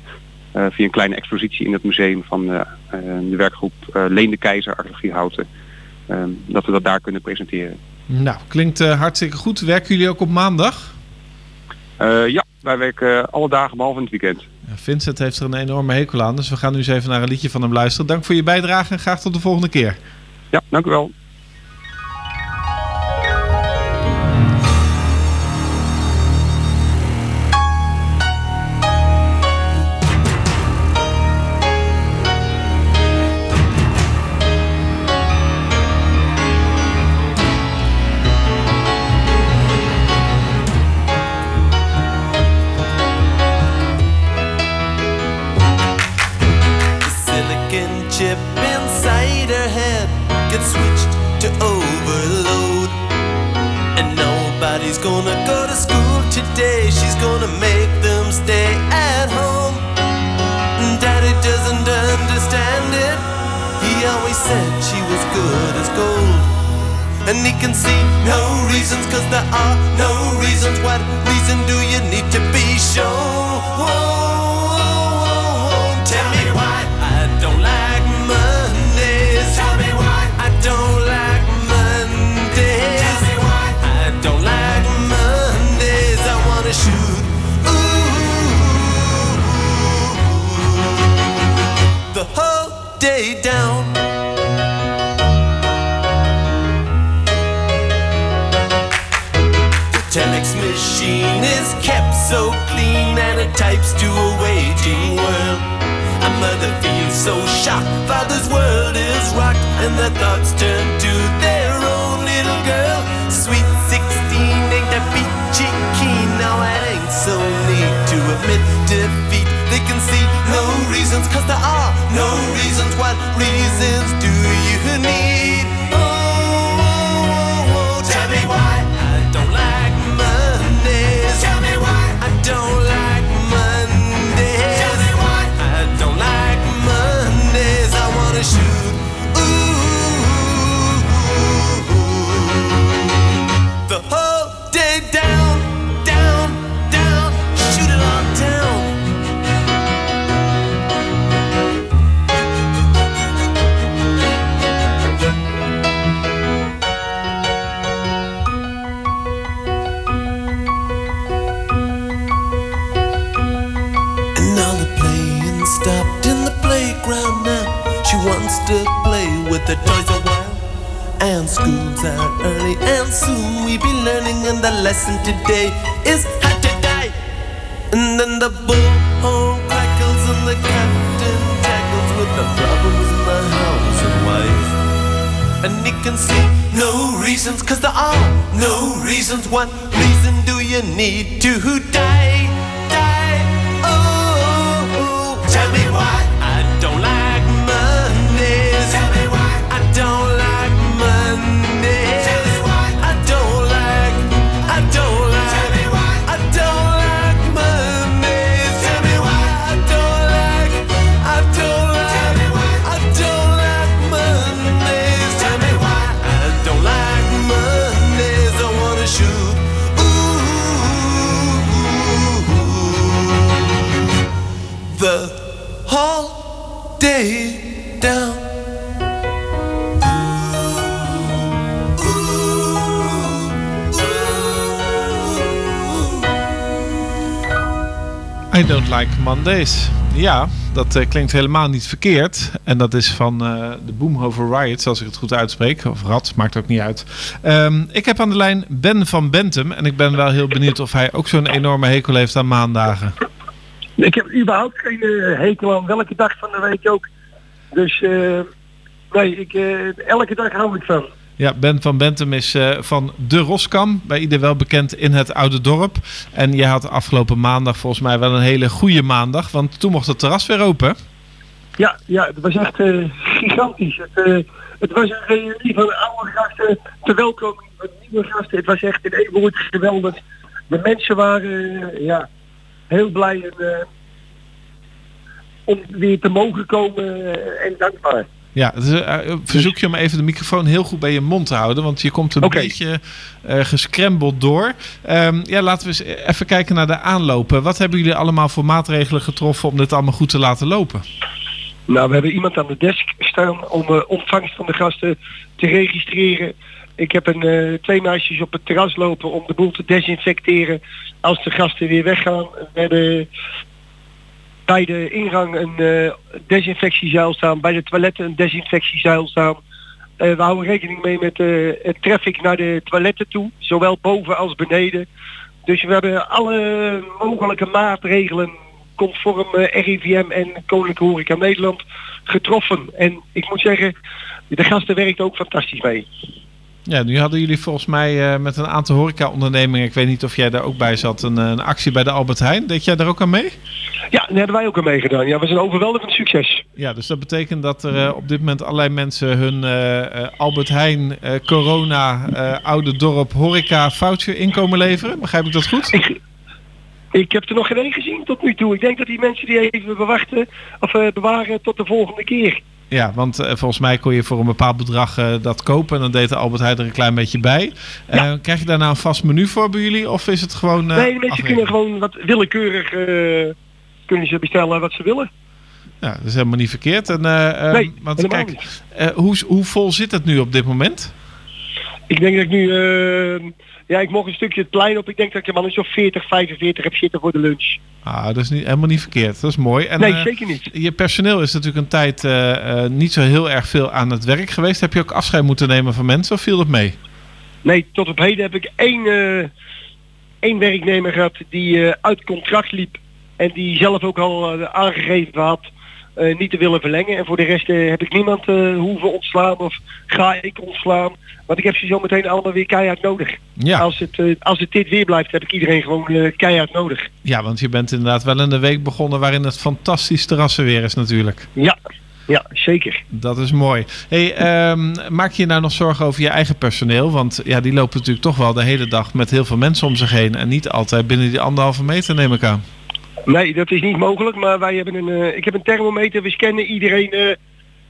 via een kleine expositie in het museum van de werkgroep eh Leen de Keizer Archeologie Houten. Dat we dat daar kunnen presenteren. Nou, klinkt hartstikke goed. Werken jullie ook op maandag? Eh, ja, wij werken eh, alle dagen behalve in het weekend. Vincent heeft er een enorme hekel aan, dus we gaan nu eens even naar een liedje van hem luisteren. Dank voor je bijdrage en graag tot de volgende keer. Ja, dank u wel. And he can see no reasons, cause there are no reasons. What reason do you need to be shown? Tell me why I don't like Mondays. Tell me why I don't like Mondays. Tell me why I don't like Mondays. I wanna shoot. Ooh, the whole day down. So clean and it types to a waiting world. A mother feels so shocked, father's world is rocked, and their thoughts turn to their own little girl. Sweet 16 ain't that peachy keen, now it ain't so neat to admit defeat. They can see no reasons, cause there are no reasons. What reasons do you need? Don't like the toys a while. And school's out early, and soon we'll be learning. And the lesson today is how to die. And then the bullhorn crackles, and the captain tackles with the problems in the house and wife. And he can see no reasons, cause there are no reasons. What reason do you need to? Die. I don't like Mondays. Ja, dat eh, klinkt helemaal niet verkeerd. En dat is van eh, de Boomhover Riots, als ik het goed uitspreek. Of Rad, maakt ook niet uit. Ehm, ik heb aan de lijn Ben van Bentum. En ik ben wel heel benieuwd of hij ook zo'n enorme hekel heeft aan maandagen. Ik heb überhaupt geen eh, hekel aan welke dag van de week ook. Dus nee, ik, elke dag hou ik van. Ja, Ben van Bentum is eh, van De Roskam, bij ieder wel bekend in het Oude Dorp. En je had afgelopen maandag volgens mij wel een hele goede maandag, want toen mocht het terras weer open. Ja, ja, het was echt eh, gigantisch. Het, eh, het was een reunie van oude gasten, verwelkoming van nieuwe gasten. Het was echt in één woord geweldig. De mensen waren ja, heel blij en, om weer te mogen komen en dankbaar. Ja, is, eh, verzoek je om even de microfoon heel goed bij je mond te houden, want je komt een beetje eh gescrambled door. Ehm, ja, laten we eens even kijken naar de aanlopen. Wat hebben jullie allemaal voor maatregelen getroffen om dit allemaal goed te laten lopen? Nou, we hebben iemand aan de desk staan om de ontvangst van de gasten te registreren. Ik heb een, eh, twee meisjes op het terras lopen om de boel te desinfecteren als de gasten weer weggaan. We hebben bij de ingang een eh desinfectiezuil staan, bij de toiletten een desinfectiezuil staan. Eh, we houden rekening mee met eh, het traffic naar de toiletten toe, zowel boven als beneden. Dus we hebben alle mogelijke maatregelen conform RIVM en Koninklijke Horeca Nederland getroffen. En ik moet zeggen, de gasten werkt ook fantastisch mee. Ja, nu hadden jullie volgens mij eh, met een aantal horeca-ondernemingen, ik weet niet of jij daar ook bij zat, een, eh, een actie bij de Albert Heijn. Deed jij daar ook aan mee? Ja, daar hebben wij ook aan meegedaan. Ja, we zijn overweldigend succes. Ja, dus dat betekent dat er eh, op dit moment allerlei mensen hun Albert Heijn, corona, oude dorp, horeca voucher inkomen leveren. Begrijp ik dat goed? Ik, ik heb er nog geen één gezien tot nu toe. Ik denk dat die mensen die even bewachten of bewaren tot de volgende keer. Ja, want eh, volgens mij kon je voor een bepaald bedrag eh, dat kopen en dan deed de Albert Heijn er een klein beetje bij. Eh, krijg je daar nou een vast menu voor bij jullie of is het gewoon... nee, mensen afrekenen? kunnen gewoon wat willekeurig kunnen ze bestellen wat ze willen. Ja, dat is helemaal niet verkeerd. En, Nee, want kijk, hoe, hoe vol zit het nu op dit moment? Ik denk dat ik nu, ja, ik mocht een stukje het plein op. Ik denk dat ik maar eens of 40, 45 heb zitten voor de lunch. Ah, dat is niet, helemaal niet verkeerd. Dat is mooi. En, Nee, eh, zeker niet. Je personeel is natuurlijk een tijd eh, eh, niet zo heel erg veel aan het werk geweest. Heb je ook afscheid moeten nemen van mensen of viel dat mee? Nee, tot op heden heb ik één, één werknemer gehad die uit contract liep. En die zelf ook al aangegeven had eh, niet te willen verlengen. En voor de rest eh, heb ik niemand eh, hoeven ontslaan of ga ik ontslaan. Want ik heb ze zo meteen allemaal weer keihard nodig. Ja. Als, het, als het dit weer blijft, heb ik iedereen gewoon keihard nodig. Ja, want je bent inderdaad wel in de week begonnen waarin het fantastisch terrassenweer is natuurlijk. Ja, ja, zeker. Dat is mooi. Hey, ehm, maak je je nou nog zorgen over je eigen personeel? Want ja, die lopen natuurlijk toch wel de hele dag met heel veel mensen om zich heen. En niet altijd binnen die anderhalve meter neem ik aan. Nee, dat is niet mogelijk, maar wij hebben een, eh, ik heb een thermometer. We scannen iedereen eh,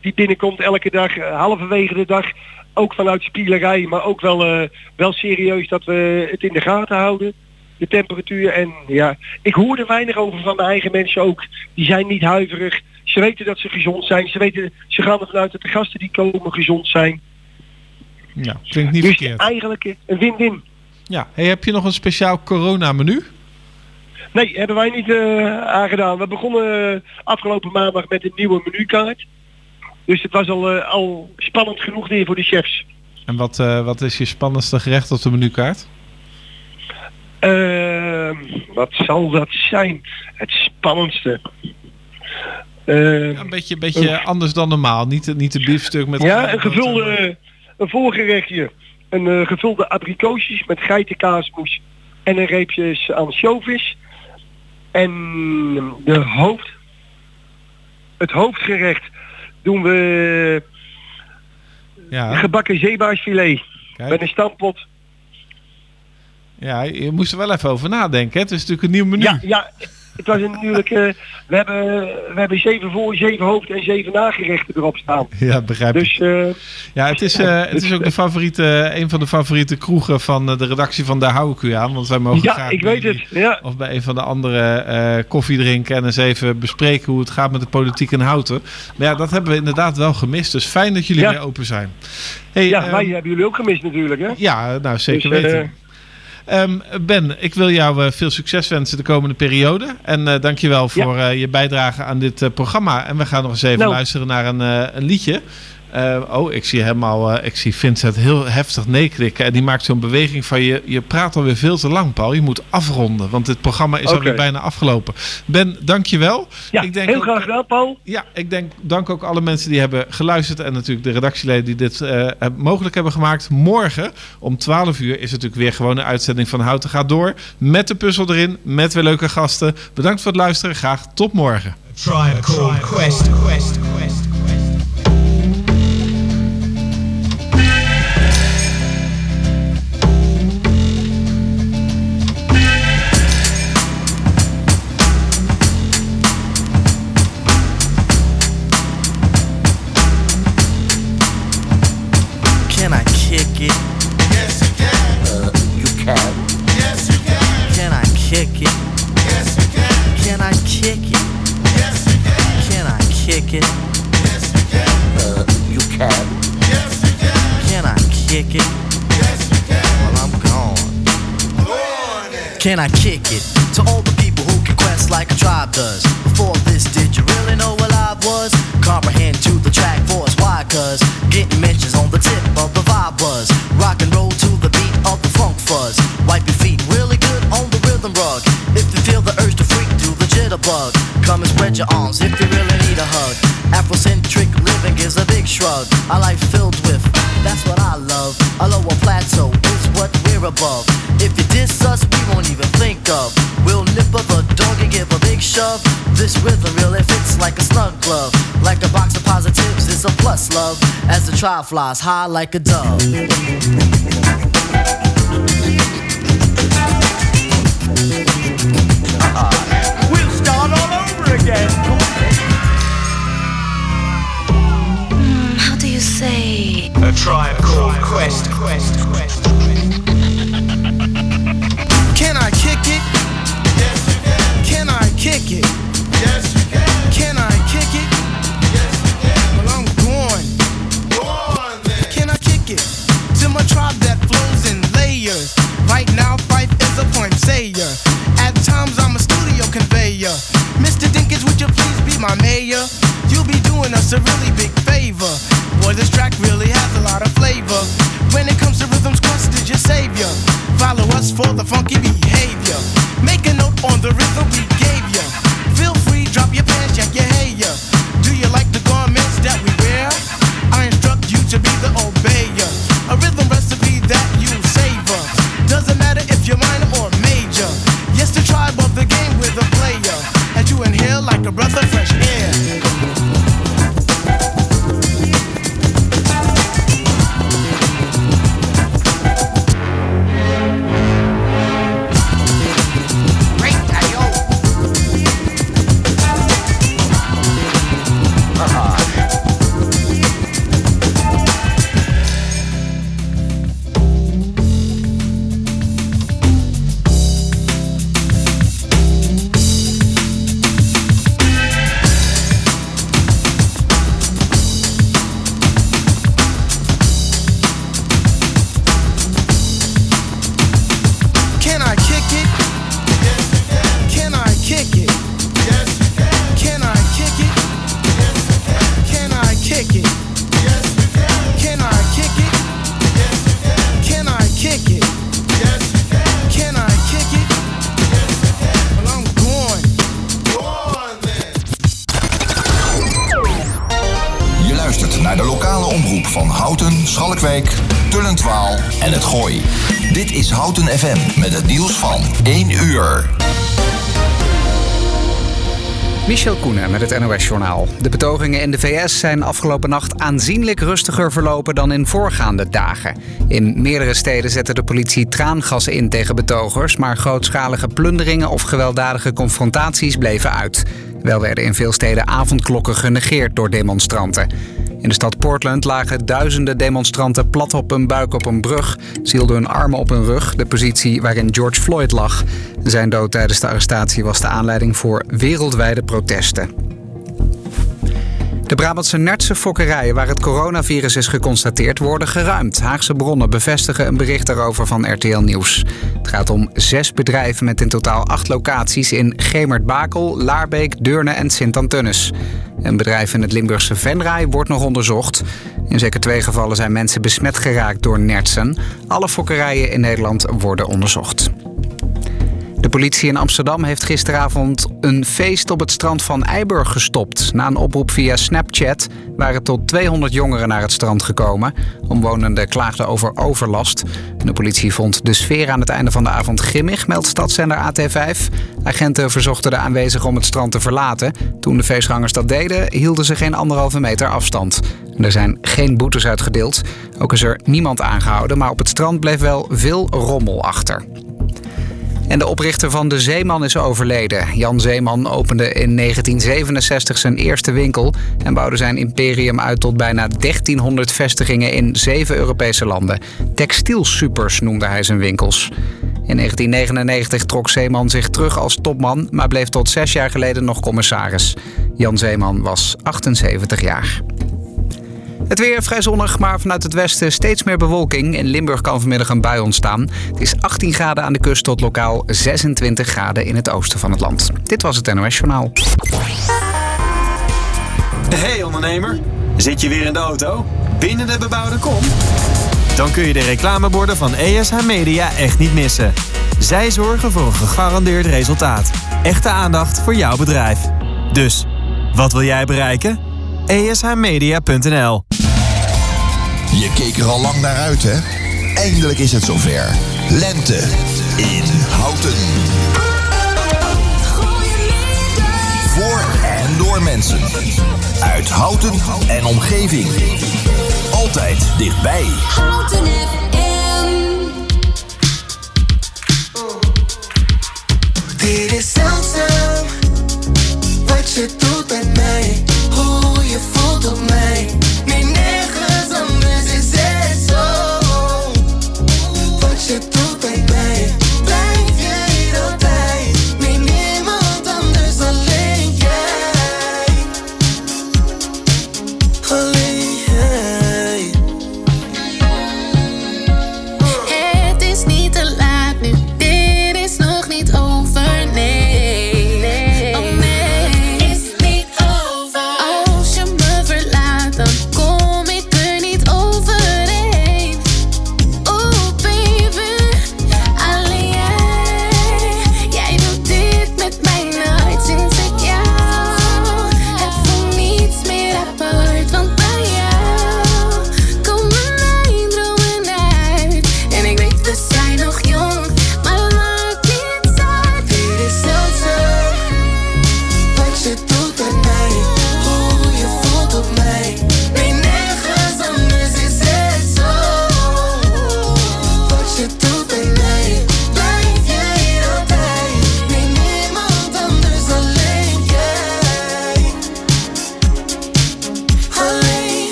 die binnenkomt elke dag, eh, halverwege de dag. Ook vanuit spielerij, maar ook wel, wel serieus dat we het in de gaten houden. De temperatuur en ja, ik hoor er weinig over van mijn eigen mensen ook. Die zijn niet huiverig. Ze weten dat ze gezond zijn. Ze, weten, ze gaan ervan uit dat de gasten die komen gezond zijn. Ja, klinkt niet dus verkeerd. eigenlijk een win-win. Ja, hey, heb je nog een speciaal corona-menu? Nee, hebben wij niet eh, aangedaan. We begonnen eh, afgelopen maandag met een nieuwe menukaart. Dus het was al, eh, al spannend genoeg weer voor de chefs. En wat, wat is je spannendste gerecht op de menukaart? Ehm, wat zal dat zijn? Het spannendste. Ehm, Een beetje, beetje anders dan normaal. Niet, niet de biefstuk met... ja, een gevulde, een voorgerechtje. Een gevulde abrikoosjes met geitenkaasmoes. en een reepje ansjovis. En de hoofd, het hoofdgerecht doen we Ja, gebakken zeebaarsfilet. Met een stampot. ja, je moest er wel even over nadenken. Hè? Het is natuurlijk een nieuw menu. Ja, ja, het was natuurlijk, eh, we, hebben, we hebben zeven voor, zeven hoofd en zeven nagerechten erop staan. Ja, begrijp ik. Dus eh, Ja, het is, eh, het is ook de favoriete, een van de favoriete kroegen van de redactie van Daar hou ik u aan. Want wij mogen Ja, graag ik weet jullie het, ja. Of bij een van de andere koffie drinken en eens even bespreken hoe het gaat met de politiek in Houten. Maar ja, dat hebben we inderdaad wel gemist. Dus fijn dat jullie Ja. weer open zijn. Hey, ja, ehm, wij hebben jullie ook gemist natuurlijk, hè? ja, nou zeker Dus, weten. Ehm, ben, ik wil jou eh, veel succes wensen de komende periode. En eh dankjewel voor eh, je bijdrage aan dit programma. En we gaan nog eens even Nou. luisteren naar een, een liedje. Eh, oh, ik zie helemaal, eh, ik zie Vincent heel heftig nee knikken. En die maakt zo'n beweging van je, je praat alweer veel te lang, Paul. Je moet afronden, want dit programma is Oké. alweer bijna afgelopen. Ben, dankjewel. Ja, ik denk heel ook- graag gedaan, Paul. Ja, ik denk, dank ook alle mensen die hebben geluisterd. En natuurlijk de redactieleden die dit eh, mogelijk hebben gemaakt. Morgen om 12 uur is het natuurlijk weer gewoon een uitzending van Houten gaat door. Met de puzzel erin, met weer leuke gasten. Bedankt voor het luisteren. Graag tot morgen. Tribe Quest. Quest. Quest. Kick it? Yes, you can. Well, I'm gone. Can I kick it to all the people who can quest like a tribe does? Before this, did you really know what I was? Comprehend to the track force, why? Cause getting mentions on the tip of the vibe was rock and roll to the beat of the funk fuzz. Wipe your feet really good on the rhythm rug. If you feel the urge to freak, do the jitterbug. Come and spread your arms if you really need a hug. Afrocentric living is a big shrug. A life filled with, that's what I love. A lower plateau is what we're above. If you diss us, we won't even think of. We'll nip up a dog and give a big shove. This rhythm really fits like a snug glove. Like a box of positives, it's a plus love. As the trial flies high like a dove. We'll start all over again. A Tribe Called Quest. Quest. Quest. Can I kick it? Yes, you can. Can I kick it? Yes, you can. Can I kick it? Yes, you can. Well, I'm going. Go on then. Can I kick it? To my tribe that flows in layers. Right now, Fife is a point sayer. At times, I'm a studio conveyor. My mayor? You'll be doing us a really big favor. Boy, this track really has a lot of flavor. When it comes to rhythms, Quest is your savior. Follow us for the funky behavior. Make a note on the rhythm we gave ya. Feel free, drop your pants, yank your hair. Do you like the garments that we wear? Like a breath of fresh air. Schalkwijk, Tullentwaal en het Gooi. Dit is Houten FM met het nieuws van 1 uur. Michel Koenen met het NOS-journaal. De betogingen in de VS zijn afgelopen nacht aanzienlijk rustiger verlopen dan in voorgaande dagen. In meerdere steden zette de politie traangassen in tegen betogers, maar grootschalige plunderingen of gewelddadige confrontaties bleven uit. Wel werden in veel steden avondklokken genegeerd door demonstranten. In de stad Portland lagen duizenden demonstranten plat op hun buik op een brug. Ze hielden hun armen op hun rug, de positie waarin George Floyd lag. Zijn dood tijdens de arrestatie was de aanleiding voor wereldwijde protesten. De Brabantse Nertse fokkerijen waar het coronavirus is geconstateerd worden geruimd. Haagse bronnen bevestigen een bericht daarover van RTL Nieuws. Het gaat om zes bedrijven met in totaal acht locaties in Gemert-Bakel, Laarbeek, Deurne en Sint-Antunnis. Een bedrijf in het Limburgse Venray wordt nog onderzocht. In zeker twee gevallen zijn mensen besmet geraakt door nertsen. Alle fokkerijen in Nederland worden onderzocht. De politie in Amsterdam heeft gisteravond een feest op het strand van Eiburg gestopt. Na een oproep via Snapchat waren tot 200 jongeren naar het strand gekomen. Omwonenden klaagden over overlast. De politie vond de sfeer aan het einde van de avond grimmig, meldt stadszender AT5. Agenten verzochten de aanwezigen om het strand te verlaten. Toen de feestgangers dat deden, hielden ze geen anderhalve meter afstand. Er zijn geen boetes uitgedeeld. Ook is er niemand aangehouden, maar op het strand bleef wel veel rommel achter. En de oprichter van De Zeeman is overleden. Jan Zeeman opende in 1967 zijn eerste winkel en bouwde zijn imperium uit tot bijna 1300 vestigingen in zeven Europese landen. Textielsupers noemde hij zijn winkels. In 1999 trok Zeeman zich terug als topman, maar bleef tot zes jaar geleden nog commissaris. Jan Zeeman was 78 jaar. Het weer vrij zonnig, maar vanuit het westen steeds meer bewolking. In Limburg kan vanmiddag een bui ontstaan. Het is 18 graden aan de kust tot lokaal 26 graden in het oosten van het land. Dit was het NOS Journaal. Hey ondernemer, zit je weer in de auto? Binnen de bebouwde kom? Dan kun je de reclameborden van ESH Media echt niet missen. Zij zorgen voor een gegarandeerd resultaat. Echte aandacht voor jouw bedrijf. Dus, wat wil jij bereiken? ESHmedia.nl Je keek er al lang naar uit, hè? Eindelijk is het zover. Lente in Houten. Voor en door mensen. Uit Houten en omgeving. Altijd dichtbij. Houten FM. Dit is zeldzaam wat je doet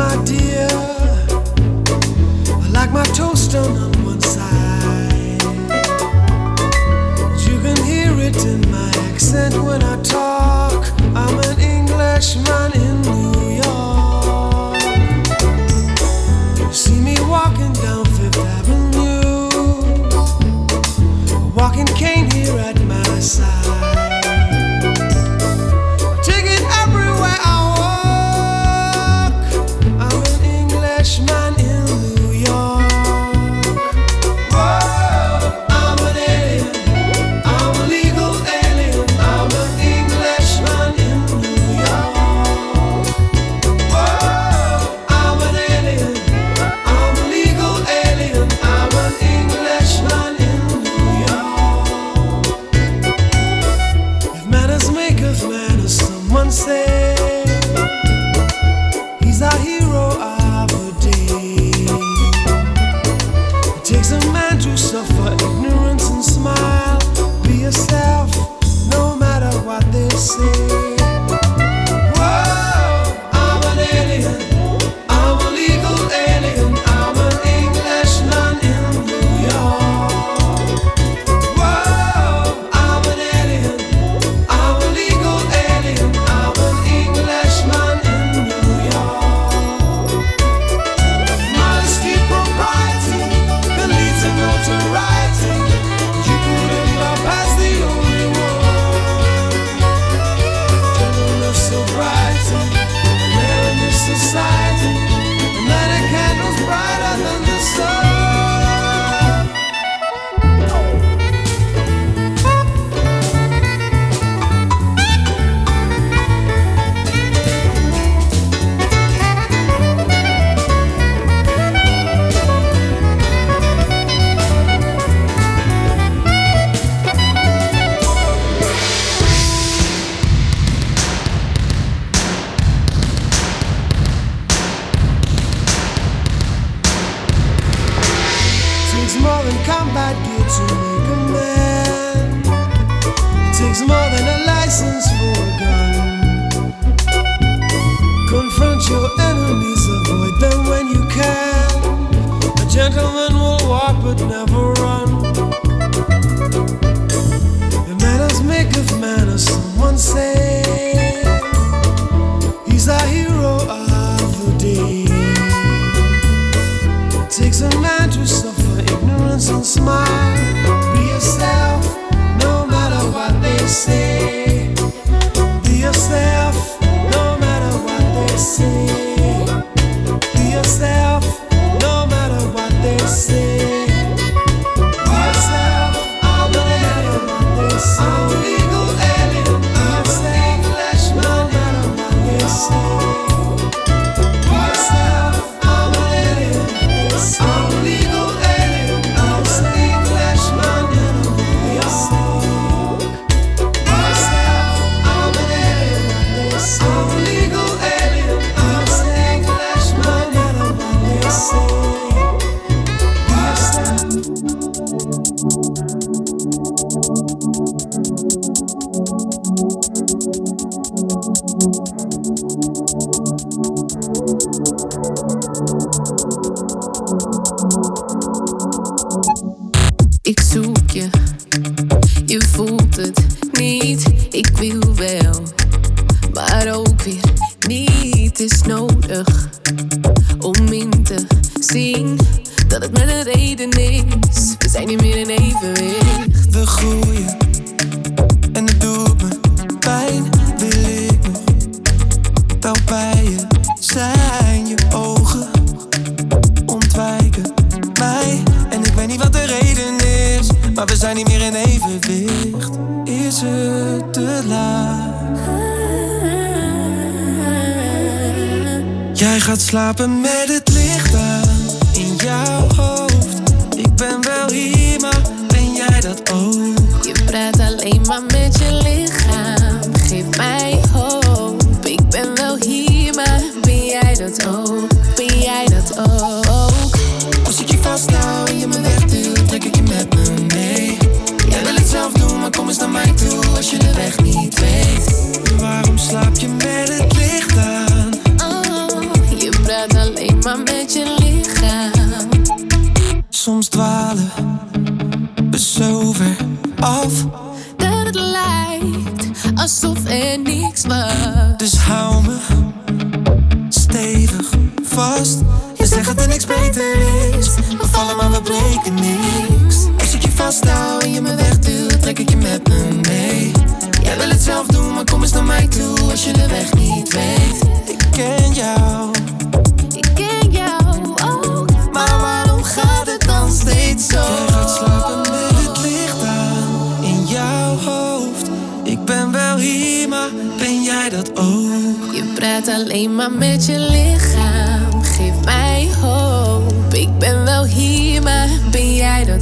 my dear.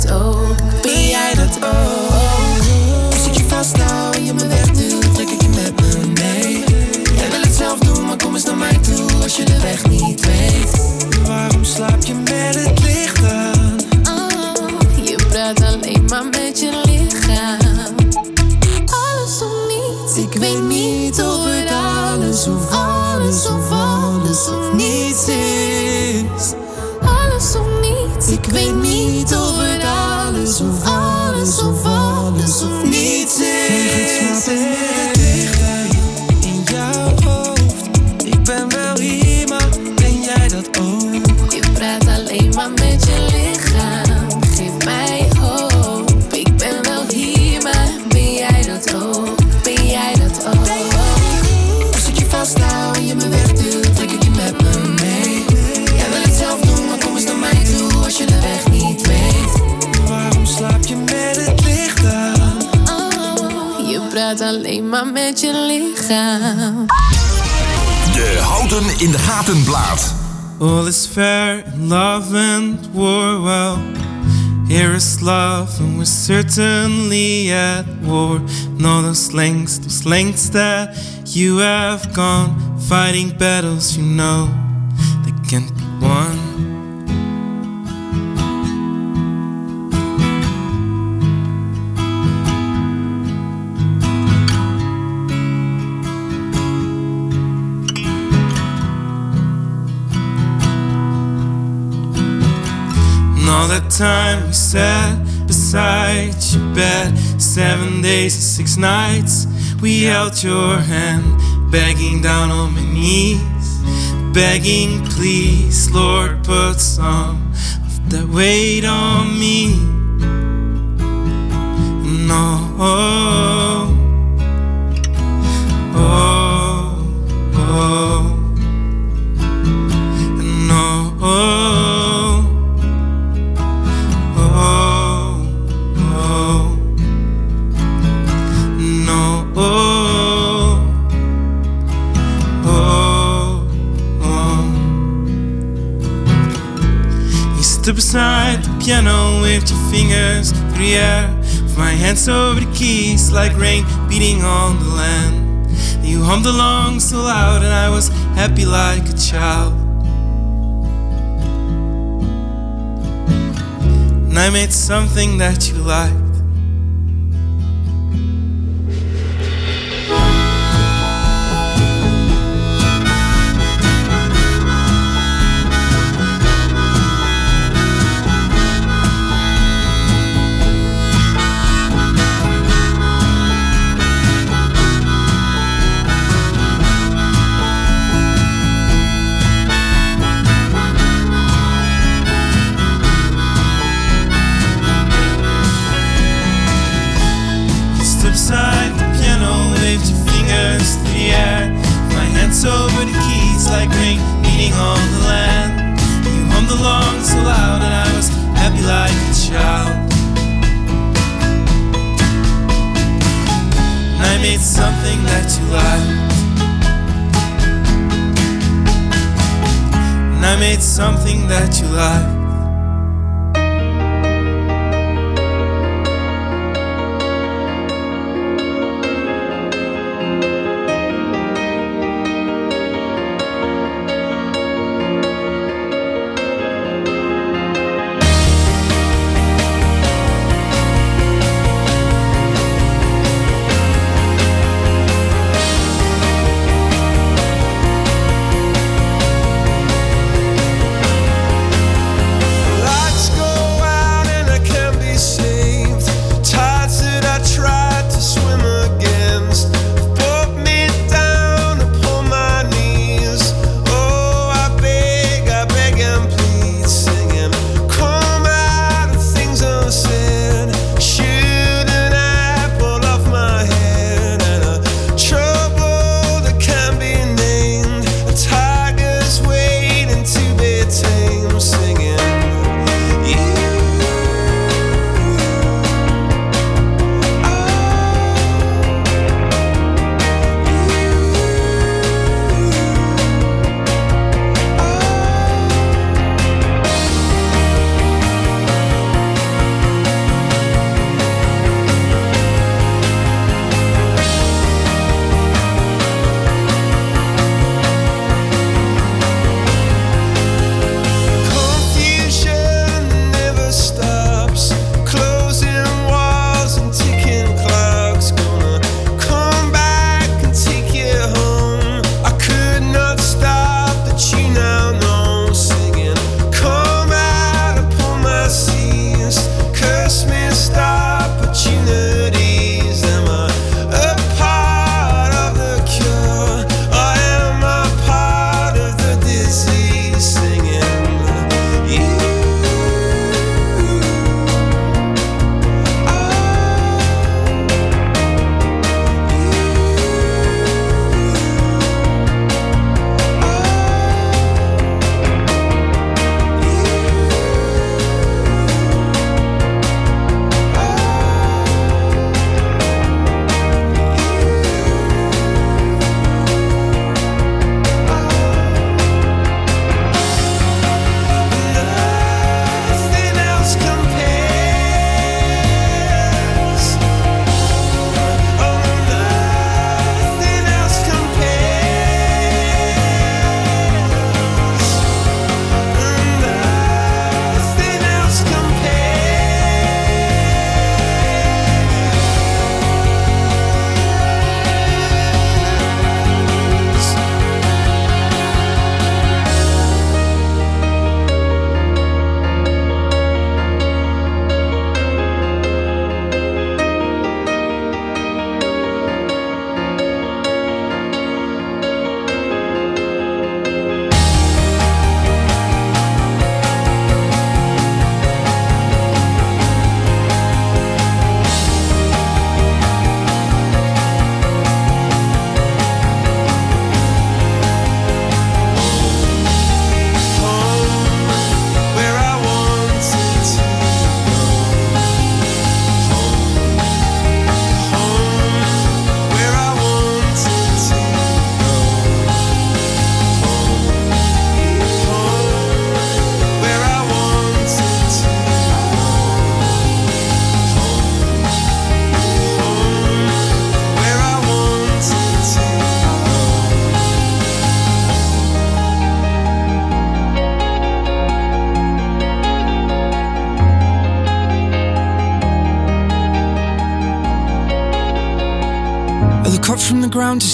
so All is fair in love and war, well, here is love and we're certainly at war. And all those lengths, those lengths that you have gone, fighting battles you know. time we sat beside your bed. Seven days and six nights, we held your hand, begging down on my knees, begging, please, Lord, put some of that weight on me. No. beside the piano, with your fingers through the air. With my hands over the keys, like rain beating on the land. You hummed along so loud, and I was happy like a child. And I made something that you liked.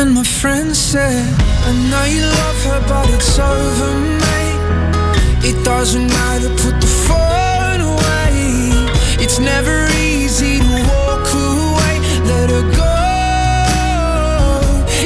And my friend said, I know you love her, but it's over, mate. It doesn't matter, put the phone away. It's never easy to walk away. Let her go.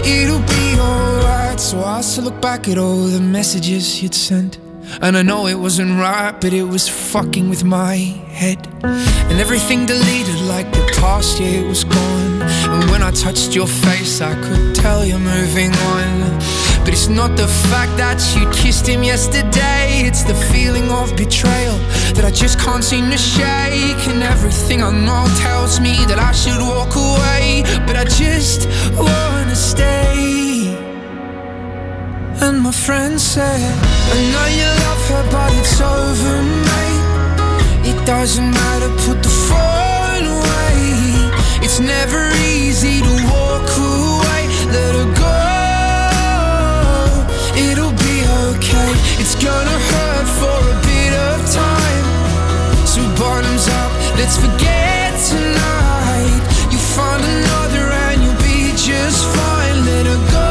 It'll be alright. So I still look back at all the messages you'd sent. And I know it wasn't right, but it was fucking with my head. And everything deleted like the past, yeah, it was gone. And when I touched your face, I could tell you're moving on. But it's not the fact that you kissed him yesterday, it's the feeling of betrayal that I just can't seem to shake. And everything I know tells me that I should walk away, but I just wanna stay. And my friend said, I know you love her, but it's over, mate. It doesn't matter, put the phone. It's never easy to walk away. Let her go. It'll be okay. It's gonna hurt for a bit of time. So bottoms up, let's forget tonight. You find another and you'll be just fine. Let her go.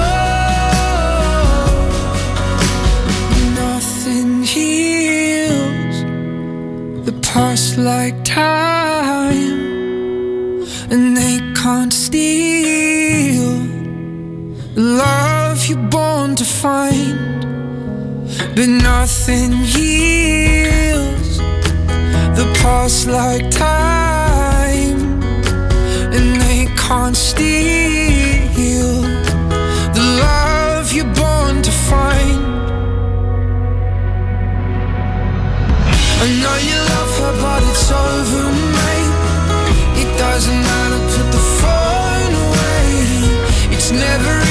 Nothing heals the past like time, and they can't steal the love you're born to find. But nothing heals the past like time, and they can't steal the love you're born to find. I know you love her, but it's over, mate. Doesn't matter, put the phone away. It's never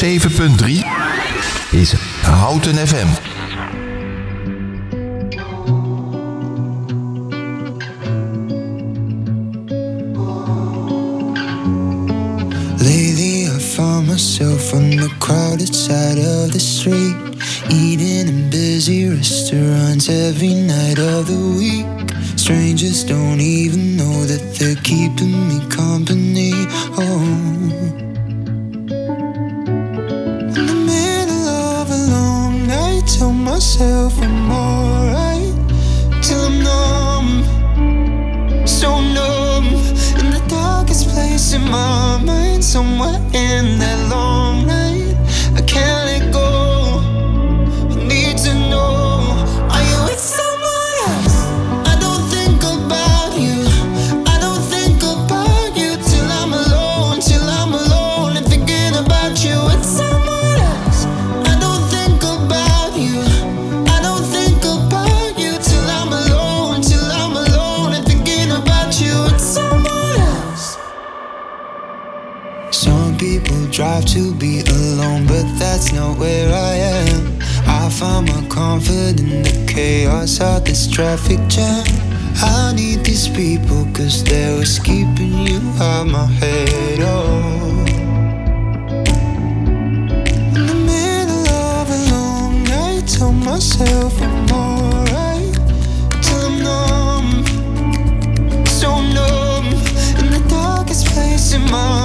107.3 is Houten FM. myself on the crowded side of the street, eating in busy restaurants every night of the week. Strangers don't even know that they're keeping me company. Oh. tell myself I'm alright till I'm numb, so numb. In the darkest place in my mind, somewhere in that long. cars out this traffic jam. I need these people cause they was keeping you out my head. Oh. In the middle of a long night, tell myself I'm alright till I'm numb, so numb in the darkest place in my